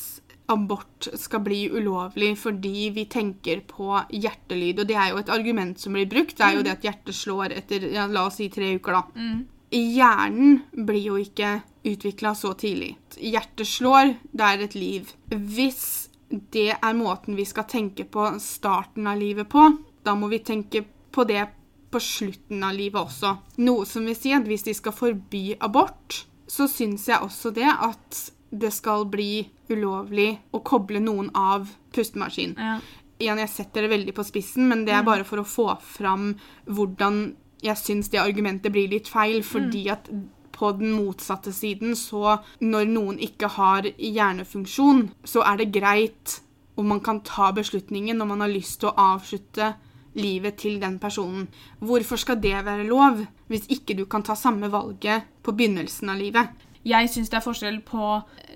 abort skal bli ulovlig fordi vi tenker på hjertelyd, og det er jo et argument som blir brukt, det er jo det at hjertet slår etter ja, la oss si tre uker, da. mm, Hjernen blir jo ikke utvikla så tidlig. Hjertet slår, det er et liv. Hvis det er måten vi skal tenke på starten av livet på, da må vi tenke på det på slutten av livet også. Noe som vil si at hvis de skal forby abort, så syns jeg også det at det skal bli ulovlig å koble noen av pustemaskin ja. igjen, jeg setter det veldig på spissen, men det er bare for å få fram hvordan jeg syns det argumentet blir litt feil, fordi at på den motsatte siden, så når noen ikke har hjernefunksjon, så er det greit om man kan ta beslutningen når man har lyst til å avslutte livet til den personen. Hvorfor skal det være lov, hvis ikke du kan ta samme valget på begynnelsen av livet? Jeg syns det er forskjell på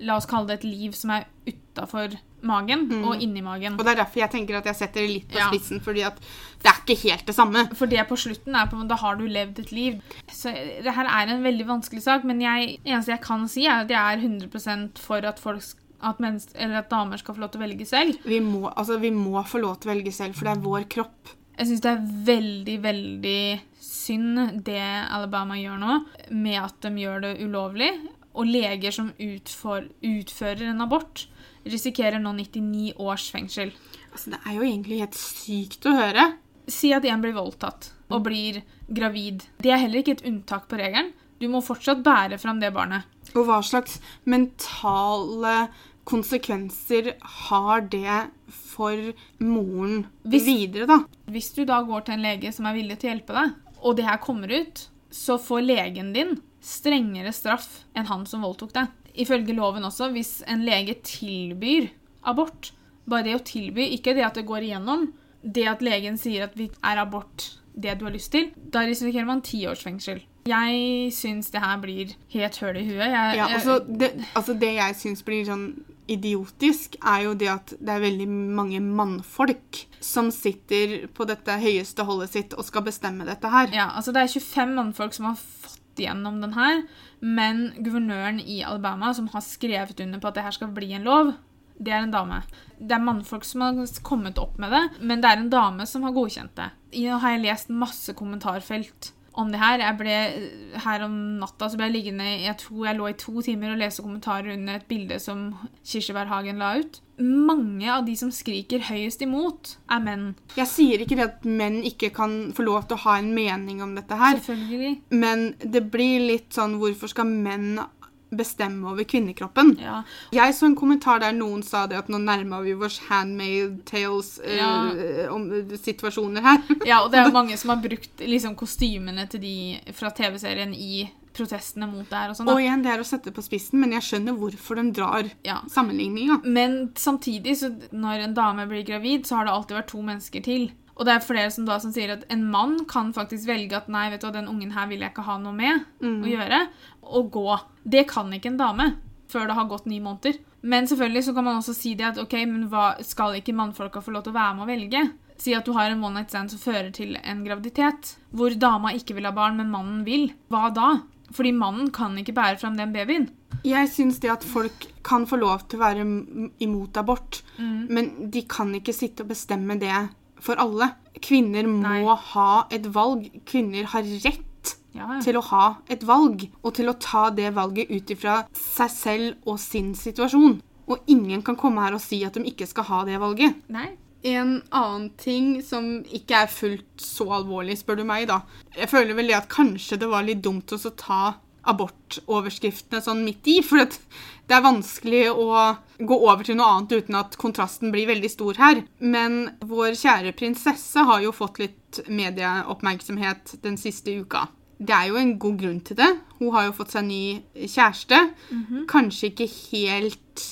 la oss kalle det et liv som er utafor magen, og inni magen. Og det er derfor jeg tenker at jeg setter det litt på Ja. spissen, fordi at det er ikke helt det samme. For det på slutten er på da har du levd et liv. Så det her er en veldig vanskelig sak, men jeg, eneste jeg kan si, er at jeg er 100% for at, folk, skal at, at damer skal få lov til å velge selv. Vi må, altså, vi må få lov til å velge selv, for det er vår kropp. Jeg syns det er veldig, veldig synd det Alabama gjør nå, med at de gjør det ulovlig. Og leger som utfor, utfører en abort, risikerer nå 99 års fengsel. Altså, det er jo egentlig helt sykt å høre. Si at en blir voldtatt og blir gravid. Det er heller ikke et unntak på regelen. Du må fortsatt bære fram det barnet. Og hva slags mentale konsekvenser har det for moren Hvis- videre, da? Hvis du da går til en lege som er villig til å hjelpe deg, og det her kommer ut, så får legen din strengere straff enn han som voldtok deg. Ifølge loven også, hvis en lege tilbyr abort, bare det å tilby, ikke det at det går igjennom, det at legen sier at vi er abort det du har lyst til, da risikerer man ti års fengsel. Jeg syns det her blir helt høl i huet. Jeg, Ja, altså, det, altså det jeg syns blir sånn idiotisk, er jo det at det er veldig mange mannfolk som sitter på dette høyeste holdet sitt og skal bestemme dette her. Ja, altså Det er 25 mannfolk som har fått gått gjennom den her, men guvernøren i Alabama som har skrevet under på at det her skal bli en lov, det er en dame. Det er mannfolk som har kommet opp med det, men det er en dame som har godkjent det. Nå har jeg lest masse kommentarfelt om det her. Jeg ble, her om natta så ble jeg liggende Jeg tror jeg lå i to timer og leste kommentarer under et bilde som Kirsebærhagen la ut. Mange av de som skriker høyest imot, er menn. Jeg sier ikke det at menn ikke kan få lov til å ha en mening om dette her, Selvfølgelig. men det blir litt sånn Hvorfor skal menn bestemme over kvinnekroppen? Ja. Jeg så en kommentar der noen sa det at nå nærmer vi oss handmade tales eh, Ja. om eh, her. ja, og det er jo mange som har brukt liksom, kostymene til de fra TV-serien i protestene mot det her og sånn. Og igjen, det er å sette på spissen, men jeg skjønner hvorfor de drar Ja. sammenligninga. Men samtidig, så når en dame blir gravid, så har det alltid vært to mennesker til. Og det er flere som da som sier at en mann kan faktisk velge at nei, vet du, hva, den ungen her vil jeg ikke ha noe med Mm. å gjøre, og gå. Det kan ikke en dame før det har gått ni måneder. Men selvfølgelig så kan man også si det at ok, men hva, skal ikke mannfolka få lov til å være med å velge? Si at du har en one night stand som fører til en graviditet, hvor dama ikke vil ha barn, men mannen vil. Hva da? Fordi mannen kan ikke bære fram den babyen. Jeg syns det at folk kan få lov til å være imot abort, Mm. men de kan ikke sitte og bestemme det for alle. Kvinner må Nei. ha et valg. Kvinner har rett Ja, ja. til å ha et valg, og til å ta det valget ut ifra seg selv og sin situasjon. Og ingen kan komme her og si at de ikke skal ha det valget. Nei. En annen ting som ikke er fullt så alvorlig, spør du meg, da. Jeg føler vel det at kanskje det var litt dumt å ta abortoverskriftene sånn midt i, for det er vanskelig å gå over til noe annet uten at kontrasten blir veldig stor her. Men vår kjære prinsesse har jo fått litt medieoppmerksomhet den siste uka. Det er jo en god grunn til det. Hun har jo fått seg ny kjæreste. Kanskje ikke helt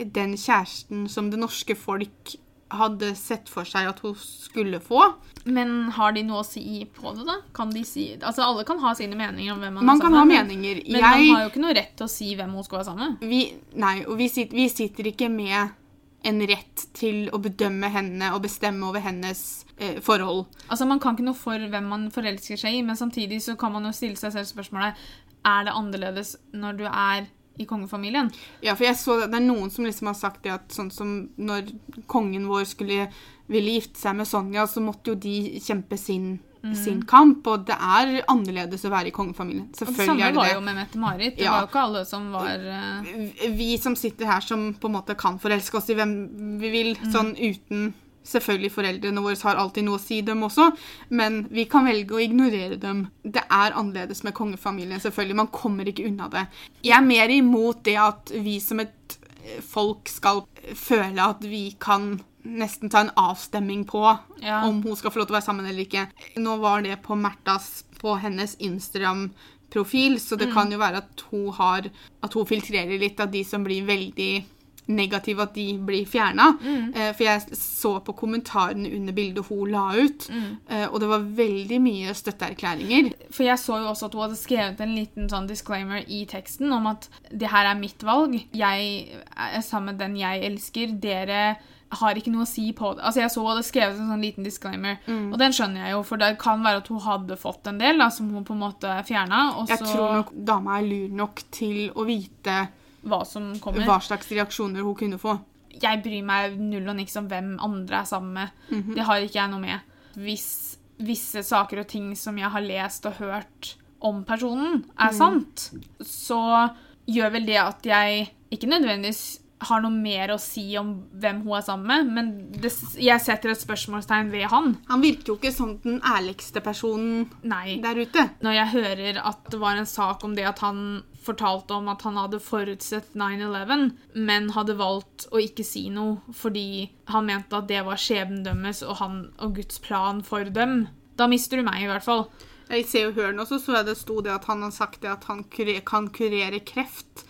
den kjæresten som det norske folk hadde sett for seg at hun skulle få. Men har de noe å si på det, da? Kan de si Altså, alle kan ha sine meninger om hvem man, Man er kan ha meninger. Men man har jo ikke noe rett til å si hvem hun skal være sammen med. vi, Nei, og vi sitter, vi sitter ikke med en rett til å bedømme henne og bestemme over hennes eh, forhold. Altså, Man kan ikke noe for hvem man forelsker seg i, men samtidig så kan man jo stille seg selv spørsmålet er det annerledes når du er i kongefamilien. Ja, for jeg så Det er noen som liksom har sagt det at sånn som når kongen vår skulle ville gifte seg med Sonja, så måtte jo de kjempe sin, sin kamp. Og det er annerledes å være i kongefamilien. Og det det. samme er det var jo med Mette-Marit. Det Ja. var jo ikke alle som var uh... vi som sitter her som på en måte kan forelske oss i hvem vi vil, sånn uten Selvfølgelig foreldrene våre har alltid noe å si, dem også, men vi kan velge å ignorere dem. Det er annerledes med kongefamilien, selvfølgelig. Man kommer ikke unna det. Jeg er mer imot det at vi som et eh, folk skal føle at vi kan nesten ta en avstemming på Ja. om hun skal få lov til å være sammen eller ikke. Nå var det på Märthas på hennes Instagram-profil, så det kan jo være at hun har At hun filtrerer litt av de som blir veldig negative, at de blir fjerna. Eh, for jeg så på kommentarene under bildet hun la ut, eh, og det var veldig mye støtteerklæringer. For jeg så jo også at hun hadde skrevet en liten sånn disclaimer i teksten om at det her er mitt valg. Jeg er sammen med den jeg elsker. Dere har ikke noe å si på det. Altså Jeg så hun hadde skrevet en sånn liten disclaimer, og den skjønner jeg jo, for det kan være at hun hadde fått en del da, som hun på en måte fjerna, Jeg tror nok dama er lur nok til å vite hva som kommer. hva slags reaksjoner hun kunne få. jeg bryr meg null og niks om hvem andre er sammen med. Det har ikke jeg noe med. Hvis visse saker og ting som jeg har lest og hørt om personen, er sant, så gjør vel det at jeg ikke nødvendigvis har noe mer å si om hvem hun er sammen med, men det, jeg setter et spørsmålstegn ved han. Han virker jo ikke som den ærligste personen Nei. der ute. Når jeg hører at det var en sak om det at han fortalte om at han hadde forutsett 9-11, men hadde valgt å ikke si noe fordi han mente at det var skjebnen deres og, han, og Guds plan for dem, da mister du meg i hvert fall. I Se og Hør nå så, jeg det sto det at han har sagt at han kurer, kan kurere kreft.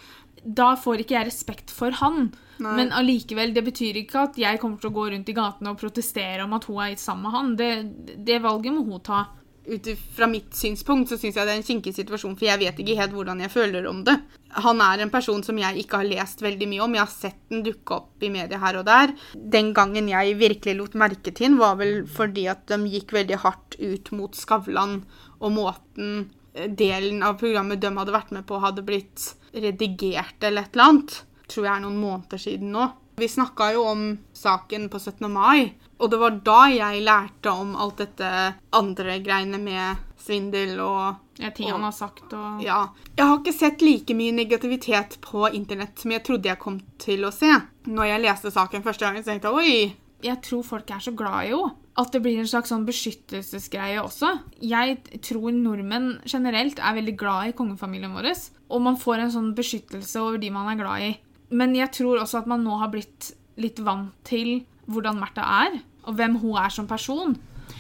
Da får ikke jeg respekt for han. Nei. Men allikevel, det betyr ikke at jeg kommer til å gå rundt i gatene og protestere om at hun er sammen med han. Det, det valget må hun ta. Ut fra mitt synspunkt så syns jeg det er en kinkig situasjon, for jeg vet ikke helt hvordan jeg føler om det. Han er en person som jeg ikke har lest veldig mye om. Jeg har sett den dukke opp i media her og der. Den gangen jeg virkelig lot merke til den, var vel fordi at de gikk veldig hardt ut mot Skavlan og måten delen av programmet de hadde vært med på, hadde blitt redigert eller et eller annet. Tror jeg er noen måneder siden nå. Vi snakka jo om saken på 17. mai, og det var da jeg lærte om alt dette andre greiene med svindel og Ja, ting han har sagt og Ja. Jeg har ikke sett like mye negativitet på internett som jeg trodde jeg kom til å se. Når jeg leste saken første gang, så tenkte jeg oi. Jeg tror folk er så glad i henne. At det blir en slags sånn beskyttelsesgreie også. Jeg tror nordmenn generelt er veldig glad i kongefamilien vår. Og man får en sånn beskyttelse over de man er glad i. Men jeg tror også at man nå har blitt litt vant til hvordan Märtha er, og hvem hun er som person.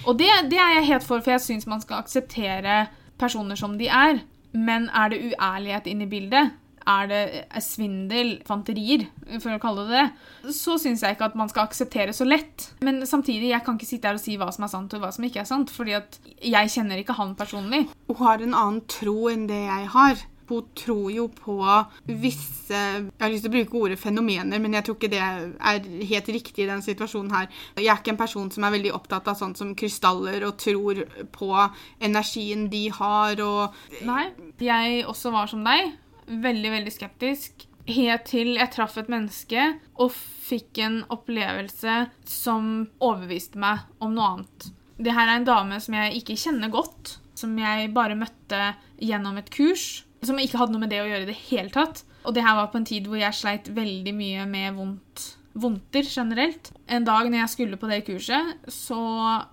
Og det, det er jeg helt for, for jeg syns man skal akseptere personer som de er. Men er det uærlighet inne i bildet, er det svindel, fanterier, for å kalle det det, så syns jeg ikke at man skal akseptere så lett. Men samtidig, jeg kan ikke sitte her og si hva som er sant og hva som ikke er sant, fordi at jeg kjenner ikke han personlig. Hun har en annen tro enn det jeg har. Hun tror jo på visse Jeg har lyst til å bruke ordet fenomener, men jeg tror ikke det er helt riktig i den situasjonen her. Jeg er ikke en person som er veldig opptatt av sånt som krystaller og tror på energien de har og Nei, jeg også var som deg. Veldig, veldig skeptisk. Helt til jeg traff et menneske og fikk en opplevelse som overbeviste meg om noe annet. Det her er en dame som jeg ikke kjenner godt, som jeg bare møtte gjennom et kurs. Som ikke hadde noe med det å gjøre i det hele tatt. Og det her var på en tid hvor jeg sleit veldig mye med vondt, vondter generelt. En dag når jeg skulle på det kurset, så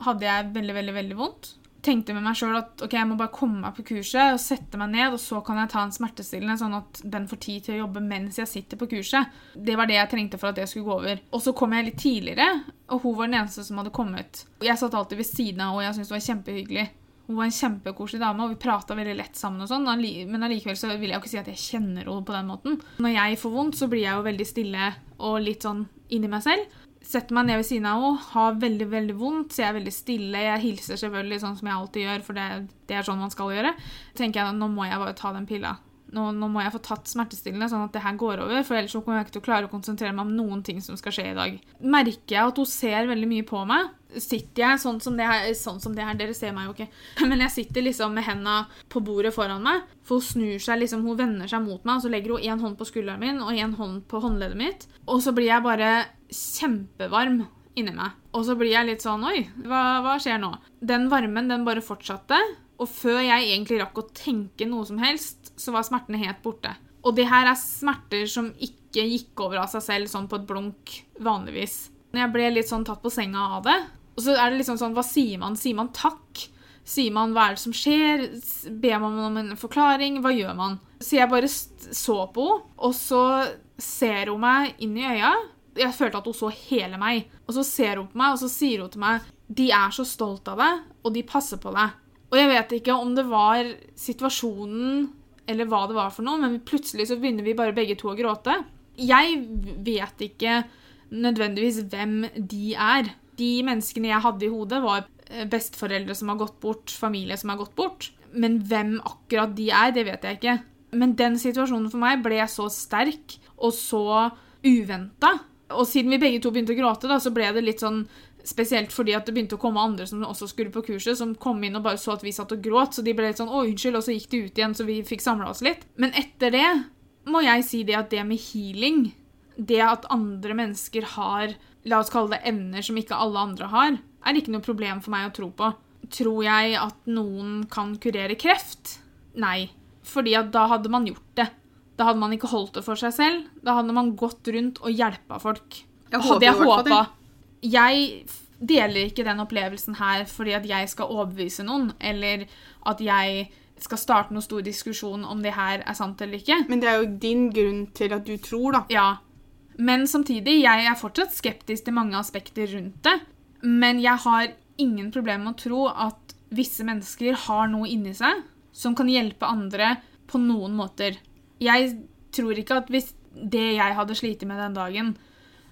hadde jeg veldig, veldig, veldig vondt tenkte med meg sjøl at ok, jeg må bare komme meg på kurset og sette meg ned, og så kan jeg ta en smertestillende, sånn at den får tid til å jobbe mens jeg sitter på kurset. Det var det jeg trengte for at det skulle gå over. Og så kom jeg litt tidligere, og hun var den eneste som hadde kommet. Jeg satt alltid ved siden av henne, og jeg syntes det var kjempehyggelig. Hun var en kjempekoselig dame, og vi prata veldig lett sammen. og sånn, Men allikevel så vil jeg jo ikke si at jeg kjenner henne på den måten. Når jeg får vondt, så blir jeg jo veldig stille og litt sånn inni meg selv setter meg ned ved siden av henne, har veldig veldig vondt, så jeg er veldig stille. Jeg hilser selvfølgelig sånn som jeg alltid gjør, for det, det er sånn man skal gjøre. tenker jeg nå må jeg bare ta den pilla. Nå, nå, må jeg få tatt smertestillende, sånn at det her går over. For ellers så kommer jeg ikke til å klare å konsentrere meg om noen ting som skal skje i dag. Merker jeg at hun ser veldig mye på meg, sitter jeg sånn som her, sånn som det her Dere ser meg jo ikke. Men jeg sitter liksom med henda på bordet foran meg. For hun snur seg liksom, hun vender seg mot meg, og så legger hun én hånd på skulderen min og én hånd på håndleddet mitt. Og så blir jeg bare kjempevarm inni meg. Og så blir jeg litt sånn Oi, hva, hva skjer nå? Den varmen, den bare fortsatte. Og før jeg egentlig rakk å tenke noe som helst, så var smertene helt borte. Og det her er smerter som ikke gikk over av seg selv sånn på et blunk vanligvis. Jeg ble litt sånn tatt på senga av det. Og så er det liksom sånn, hva sier man? Sier man takk? Sier man hva er det som skjer? Ber man om en forklaring? Hva gjør man? Så jeg bare så på henne, og så ser hun meg inn i øya. Jeg følte at hun så hele meg. Og så ser hun på meg, og så sier hun til meg de er så stolt av deg, og de passer på deg. Og jeg vet ikke om det var situasjonen eller hva det var for noe, men plutselig så begynner vi bare begge to å gråte. Jeg vet ikke nødvendigvis hvem de er. De menneskene jeg hadde i hodet, var besteforeldre som har gått bort, familie som har gått bort. Men hvem akkurat de er, det vet jeg ikke. Men den situasjonen for meg ble så sterk og så uventa. Og siden vi begge to begynte å gråte, da, så ble det litt sånn Spesielt fordi at det begynte å komme andre som også skulle på kurset, som kom inn og bare så at vi satt og gråt. Så de ble litt sånn 'Å, unnskyld', og så gikk de ut igjen, så vi fikk samla oss litt. Men etter det må jeg si det at det med healing, det at andre mennesker har La oss kalle det evner som ikke alle andre har, er ikke noe problem for meg å tro på. Tror jeg at noen kan kurere kreft? Nei. Fordi at da hadde man gjort det. Da hadde man ikke holdt det for seg selv. Da hadde man gått rundt og hjelpa folk. Jeg hadde jeg håpa. Jeg deler ikke den opplevelsen her fordi at jeg skal overbevise noen, eller at jeg skal starte noen stor diskusjon om det her er sant eller ikke. Men det er jo din grunn til at du tror, da. Ja. Men samtidig, jeg er fortsatt skeptisk til mange aspekter rundt det. Men jeg har ingen problemer med å tro at visse mennesker har noe inni seg som kan hjelpe andre på noen måter. Jeg tror ikke at hvis det jeg hadde slitt med den dagen,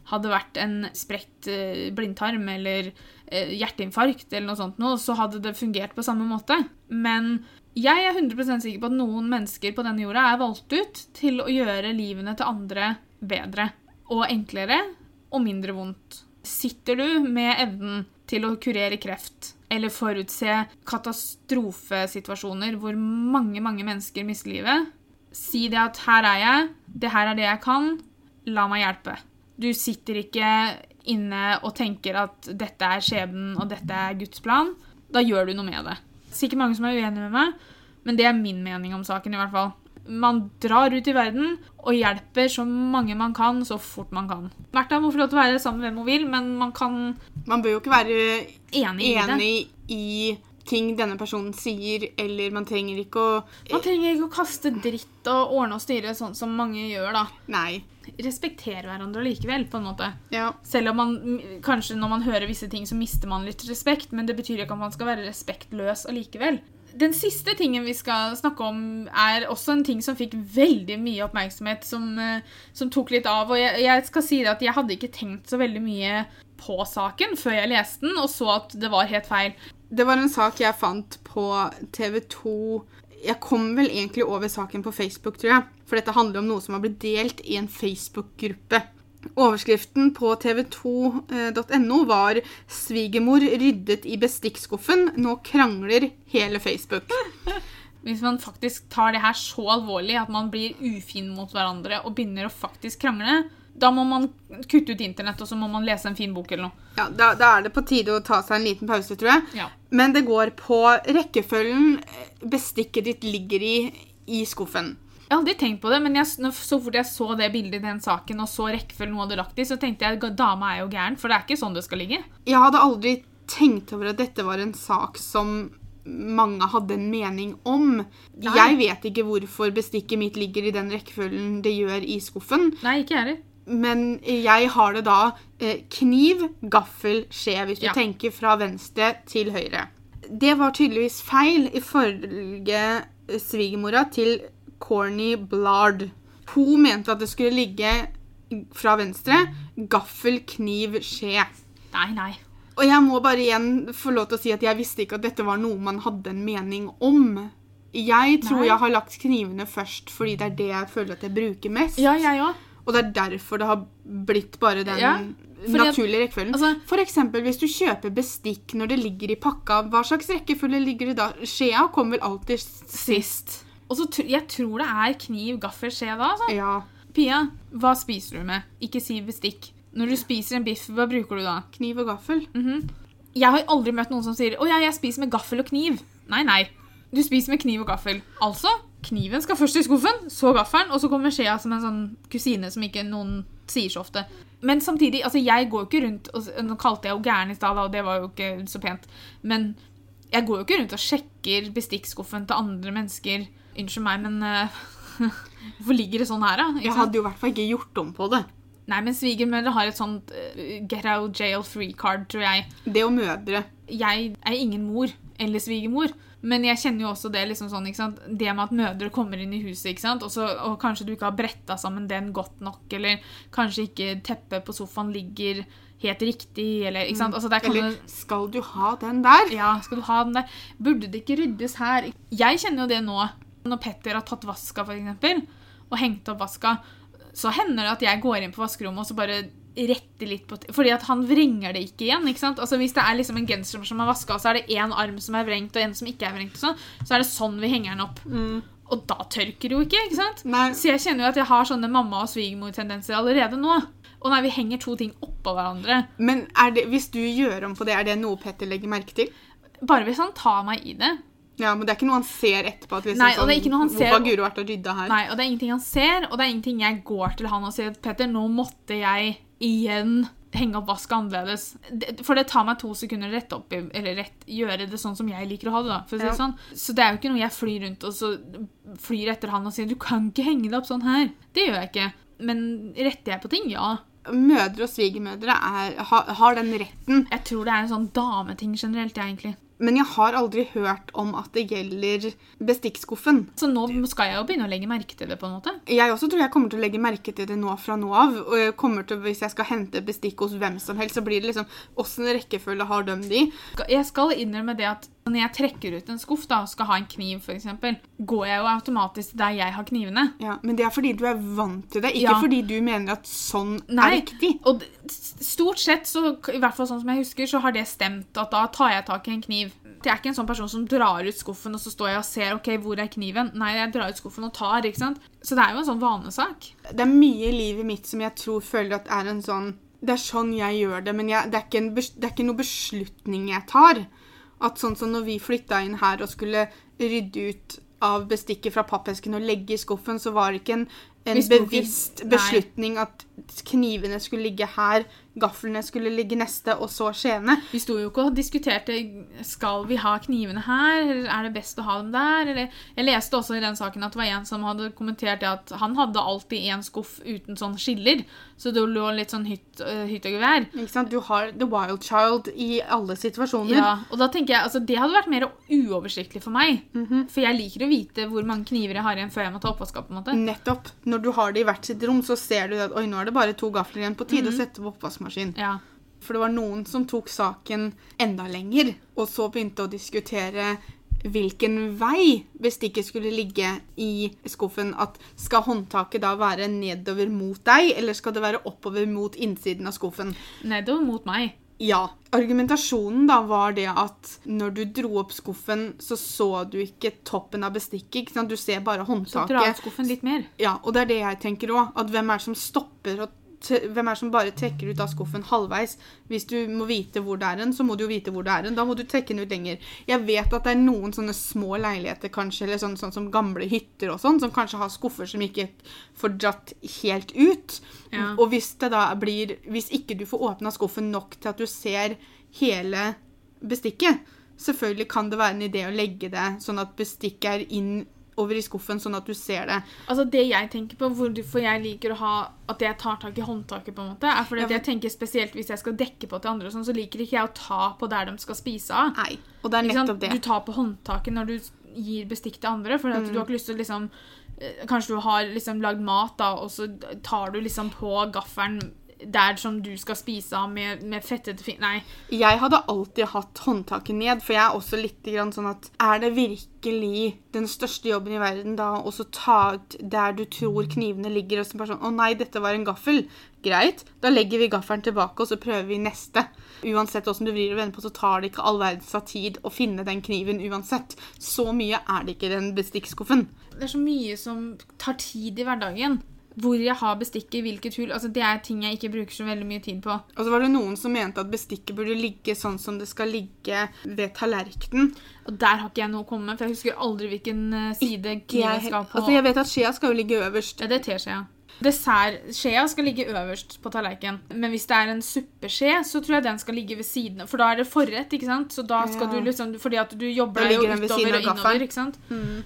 hadde vært en spredt eh, blindtarm eller eh, hjerteinfarkt, eller noe sånt, så hadde det fungert på samme måte. Men jeg er 100 sikker på at noen mennesker på denne jorda er valgt ut til å gjøre livene til andre bedre og enklere og mindre vondt. Sitter du med evnen til å kurere kreft eller forutse katastrofesituasjoner hvor mange, mange mennesker mister livet. Si det at 'her er jeg, det her er det jeg kan, la meg hjelpe'. Du sitter ikke inne og tenker at dette er skjebnen og dette er Guds plan. Da gjør du noe med det. Sikkert mange som er uenige med meg, men det er min mening om saken. i hvert fall. Man drar ut i verden og hjelper så mange man kan, så fort man kan. Märtha må få lov til å være sammen med hvem hun vil, men man kan Man bør jo ikke være enig i enig i ting denne personen sier, eller man trenger ikke å Man trenger ikke å kaste dritt og ordne og styre sånn som mange gjør, da. Nei. Respektere hverandre likevel, på en måte. Ja. Selv om man kanskje når man hører visse ting, så mister man litt respekt, men det betyr ikke at man skal være respektløs allikevel. Den siste tingen vi skal snakke om, er også en ting som fikk veldig mye oppmerksomhet, som, eh, som tok litt av. Og jeg, jeg skal si det at jeg hadde ikke tenkt så veldig mye på saken før jeg leste den, og så at det var helt feil. Det var en sak jeg fant på TV 2 Jeg kom vel egentlig over saken på Facebook, tror jeg. For dette handler om noe som har blitt delt i en Facebook-gruppe. Overskriften på tv2.no var 'Svigermor ryddet i bestikkskuffen. Nå krangler hele Facebook'. Hvis man faktisk tar det her så alvorlig at man blir ufin mot hverandre og begynner å faktisk krangle, da må man kutte ut internett, og så må man lese en fin bok eller noe. Ja, da, da er det på tide å ta seg en liten pause, tror jeg. Ja. Men det går på rekkefølgen bestikket ditt ligger i i skuffen. Jeg har aldri tenkt på det, men jeg, så fort jeg så det bildet i den saken, og så rekkefølgen hun hadde lagt i, så tenkte jeg at dama er jo gæren, for det er ikke sånn det skal ligge. Jeg hadde aldri tenkt over at dette var en sak som mange hadde en mening om. Nei. Jeg vet ikke hvorfor bestikket mitt ligger i den rekkefølgen det gjør i skuffen, Nei, ikke heller. men jeg har det da eh, kniv, gaffel, skje, hvis du Ja. tenker fra venstre til høyre. Det var tydeligvis feil ifølge svigermora til Corny Blard. Hun mente at det skulle ligge fra venstre gaffel, kniv, skje. Nei, nei. Og jeg må bare igjen få lov til å si at jeg visste ikke at dette var noe man hadde en mening om. Jeg tror Nei. jeg har lagt knivene først fordi det er det jeg føler at jeg bruker mest. Ja, jeg også. Og det er derfor det har blitt bare den Ja, naturlige rekkefølgen. altså- For eksempel hvis du kjøper bestikk når det ligger i pakka, hva slags rekkefølge ligger det da? Skjea kommer vel alltid sist. Og så jeg tror det er kniv, gaffel, skje da. Altså. Ja. Pia, hva spiser du med? Ikke si bestikk. Når du spiser en biff, hva bruker du da? Kniv og gaffel. Jeg har aldri møtt noen som sier 'Å ja, jeg spiser med gaffel og kniv'. Nei, nei. Du spiser med kniv og gaffel. Altså, kniven skal først i skuffen, så gaffelen, og så kommer skjea som en sånn kusine som ikke noen sier så ofte. Men samtidig, altså, jeg går jo ikke rundt og, Nå kalte jeg jo gæren i stad, og det var jo ikke så pent. Men jeg går jo ikke rundt og sjekker bestikkskuffen til andre mennesker. Unnskyld meg, men uh, Hvorfor ligger det sånn her, da? Ikke Jeg hadde jo i hvert fall ikke gjort om på det. Nei, men svigermødre har et sånt uh, get out jail free card, tror jeg Det og mødre. jeg er ingen mor eller svigermor, men jeg kjenner jo også det liksom sånn? Det med at mødre kommer inn i huset? Og, så, og kanskje du ikke har bretta sammen den godt nok, eller kanskje ikke teppet på sofaen ligger helt riktig, eller ikke sant? Altså, der kan Eller du... skal du ha den der? ja, skal du ha den der? Burde det ikke ryddes her? Jeg kjenner jo det nå, når Petter har tatt vaska, eksempel, og hengt opp vaska, så hender det at jeg går inn på vaskerommet og så bare retter litt på Fordi at han vrenger det ikke igjen. ikke sant? Altså Hvis det er liksom en genser som er vaska, så er det én arm som er vrengt, og en som ikke er vrengt, sånn, så er det sånn vi henger den opp. Og da tørker det jo ikke, ikke sant? Nei. Så jeg kjenner jo at jeg har sånne mamma- og svigermor-tendenser allerede nå. Og nei, vi henger to ting oppå hverandre Men det, hvis du gjør om på det, er det noe Petter legger merke til? Bare hvis han tar meg i det, Ja, men det er ikke noe han ser etterpå? At liksom, Nei, og det er ikke noe han ser- Hvorfor har vært og rydda her? Nei, og det er ingenting han ser, og det er ingenting jeg går til han og sier Petter, nå måtte jeg igjen henge opp vasket annerledes. For det tar meg to sekunder å rette opp i, eller rett, gjøre det sånn som jeg liker å ha det. da, for å si Ja. sånn. Så det er jo ikke noe jeg flyr rundt og så flyr etter han og sier du kan ikke henge det opp sånn her. Det gjør jeg ikke. Men retter jeg på ting? Ja. Mødre og svigermødre er, har, har den retten. Jeg tror det er en sånn dameting generelt, jeg, egentlig. Men jeg har aldri hørt om at det gjelder bestikkskuffen. Så nå skal jeg jo begynne å legge merke til det, på en måte. Jeg også tror jeg kommer til å legge merke til det nå fra nå av. Og jeg kommer til, Hvis jeg skal hente bestikk hos hvem som helst, så blir det liksom Åssen rekkefølge har de de? Jeg skal innrømme det at når jeg trekker ut en skuff da, og skal ha en kniv, f.eks., går jeg jo automatisk der jeg har knivene. Ja, Men det er fordi du er vant til det, ikke Ja. fordi du mener at sånn Nei, er riktig. Og stort sett, så, i hvert fall sånn som jeg husker, så har det stemt at da tar jeg tak i en kniv. Jeg er ikke en sånn person som drar ut skuffen og så står jeg og ser ok, hvor er kniven. Nei, jeg drar ut skuffen og tar. ikke sant? Så det er jo en sånn vanesak. Det er mye i livet mitt som jeg tror føler at er en sånn Det er sånn jeg gjør det, men jeg, det, er en, det er ikke noe beslutning jeg tar. At sånn som når vi flytta inn her og skulle rydde ut av bestikket fra pappesken og legge i skuffen, så var det ikke en, en bevisst beslutning at knivene skulle ligge her, gaflene skulle ligge neste, og så skjeene. Vi sto jo ikke og diskuterte skal vi ha knivene her, eller er det best å ha dem der. Eller, jeg leste også i den saken at det var en som hadde kommentert det at han hadde alltid en skuff uten sånn skiller, så det lå litt sånn hytt, øh, hytt og gevær. Ikke sant? Du har the wild child i alle situasjoner. Ja, og da tenker jeg, altså Det hadde vært mer uoversiktlig for meg. For jeg liker å vite hvor mange kniver jeg har igjen før jeg må ta måte. Nettopp. Når du har det i hvert sitt rom, så ser du at oi, nå er det bare to gafler igjen. På tide å sette på oppvaskmaskin. Ja. For det var noen som tok saken enda lenger, og så begynte å diskutere hvilken vei bestikket skulle ligge i skuffen. At skal håndtaket da være nedover mot deg, eller skal det være oppover mot innsiden av skuffen? Nedover mot meg. Ja. Argumentasjonen da var det at når du dro opp skuffen, så så du ikke toppen av bestikket. Du ser bare Så dra håndtaket. ut skuffen litt mer. Ja, og det er det jeg tenker òg. At hvem er det som stopper og hvem er det som bare trekker ut av skuffen halvveis? Hvis du må vite hvor det er en, så må du jo vite hvor det er en. Da må du trekke den ut lenger. Jeg vet at det er noen sånne små leiligheter, kanskje, eller sånn, sånn som gamle hytter og sånn, som kanskje har skuffer som ikke får dratt helt ut. Ja. Og hvis det da blir Hvis ikke du får åpna skuffen nok til at du ser hele bestikket, selvfølgelig kan det være en idé å legge det sånn at bestikket er inn over i skuffen, sånn at du ser det. Altså Det jeg tenker på, hvorfor jeg liker å ha at jeg tar tak i håndtaket, på en måte, er fordi Ja, for- jeg tenker spesielt hvis jeg skal dekke på til andre, og sånn, så liker ikke jeg å ta på der de skal spise av. Nei. Og det er nettopp det. Du tar på håndtaket når du gir bestikk til andre, for Mm. du har ikke lyst til å liksom eh, Kanskje du har liksom lagd mat, da, og så tar du liksom på gaffelen der som du skal spise av med, med fettete fin... Nei. Jeg hadde alltid hatt håndtaket ned, for jeg er også litt grann sånn at Er det virkelig den største jobben i verden da å ta ut der du tror knivene ligger, og så bare sånn Å nei, dette var en gaffel. Greit. Da legger vi gaffelen tilbake, og så prøver vi neste. Uansett åssen du vrir og vender på, så tar det ikke all verdens av tid å finne den kniven uansett. Så mye er det ikke i den bestikkskuffen. Det er så mye som tar tid i hverdagen. Hvor jeg har bestikket, hvilket hull altså Det er ting jeg ikke bruker så veldig mye tid på. Og så var det noen som mente at bestikket burde ligge sånn som det skal ligge ved tallerkenen. Og der har ikke jeg noe å komme med, for jeg husker aldri hvilken eh, side kniven skal på. altså, jeg vet at skjea skal jo ligge øverst. Ja, det er teskjea. Dessertskjea skal ligge øverst på tallerkenen. Men hvis det er en suppeskje, så tror jeg den skal ligge ved siden av. For da er det forrett, ikke sant? Så da skal Ja. du liksom Fordi at du jobber deg jo utover og innover, ikke sant?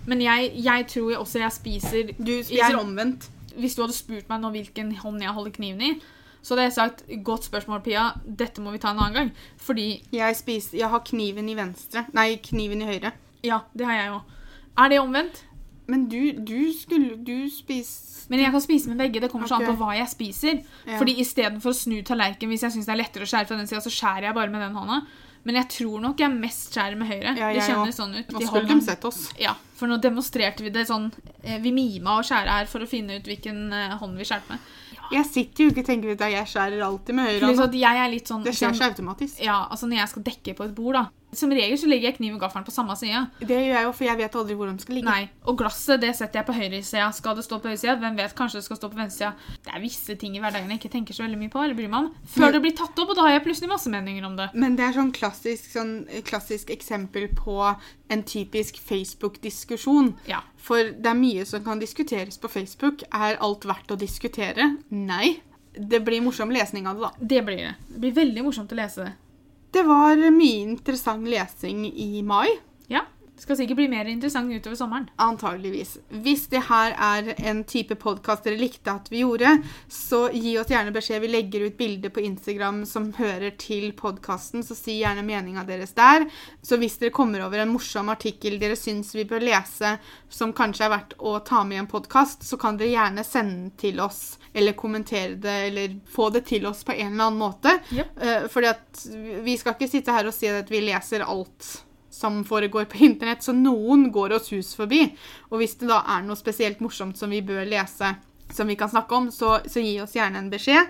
Men jeg, jeg tror jeg også jeg spiser Du spiser Jeg- omvendt. Hvis du hadde spurt meg nå hvilken hånd jeg holder kniven i, så hadde jeg sagt godt spørsmål, Pia. Dette må vi ta en annen gang. Fordi Jeg, spiser, jeg har kniven i venstre. Nei, kniven i høyre. Ja, det har jeg òg. Er det omvendt? Men du, du skulle Du spiser Men jeg kan spise med begge. Det kommer så an på hva jeg spiser. Ja. Fordi istedenfor å snu tallerken hvis jeg syns det er lettere å skjære fra den sida, så skjærer jeg bare med den hånda. Men jeg tror nok jeg mest skjærer med høyre. Ja, det kjennes sånn ut. Nå skulle de sett oss. Ja, for nå demonstrerte vi det sånn eh, Vi mima å skjære her for å finne ut hvilken eh, hånd vi skjærte med. Jeg sitter jo ikke og tenker at jeg skjærer alltid med høyre jeg er litt sånn Det skjer så automatisk. Ja, altså Når jeg skal dekke på et bord, da Som regel så legger jeg kniv og gaffelen på samme side. Det gjør jeg jo, for jeg vet aldri hvor de skal ligge. Nei, Og glasset det setter jeg på høyresida. Skal det stå på høyresida? Hvem vet, kanskje det skal stå på venstresida. Det er visse ting i hverdagen jeg ikke tenker så veldig mye på. eller bryr meg om. Før det blir tatt opp, og da har jeg plutselig masse meninger om det. Men det er sånn klassisk, sånn klassisk eksempel på en typisk Facebook-diskusjon. Ja. For det er mye som kan diskuteres på Facebook. Er alt verdt å diskutere? Nei. Det blir morsom lesning av det, da. Det blir det. Det blir veldig morsomt å lese det. Det var mye interessant lesing i mai. Ja. Det skal sikkert bli mer interessant utover sommeren. Antageligvis. Hvis det her er en type podkast dere likte at vi gjorde, så gi oss gjerne beskjed. Vi legger ut bilder på Instagram som hører til podkasten, så si gjerne meninga deres der. Så hvis dere kommer over en morsom artikkel dere syns vi bør lese, som kanskje er verdt å ta med i en podkast, så kan dere gjerne sende den til oss, eller kommentere det, eller få det til oss på en eller annen måte. Yep. Uh, fordi at vi skal ikke sitte her og si at vi leser alt som foregår på internett, så noen går oss hus forbi. Og hvis det da er noe spesielt morsomt som vi bør lese, som vi kan snakke om, så, så gi oss gjerne en beskjed.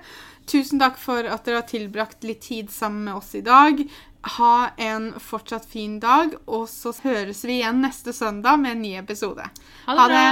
Tusen takk for at dere har tilbrakt litt tid sammen med oss i dag. Ha en fortsatt fin dag, og så høres vi igjen neste søndag med en ny episode. Ha det bra!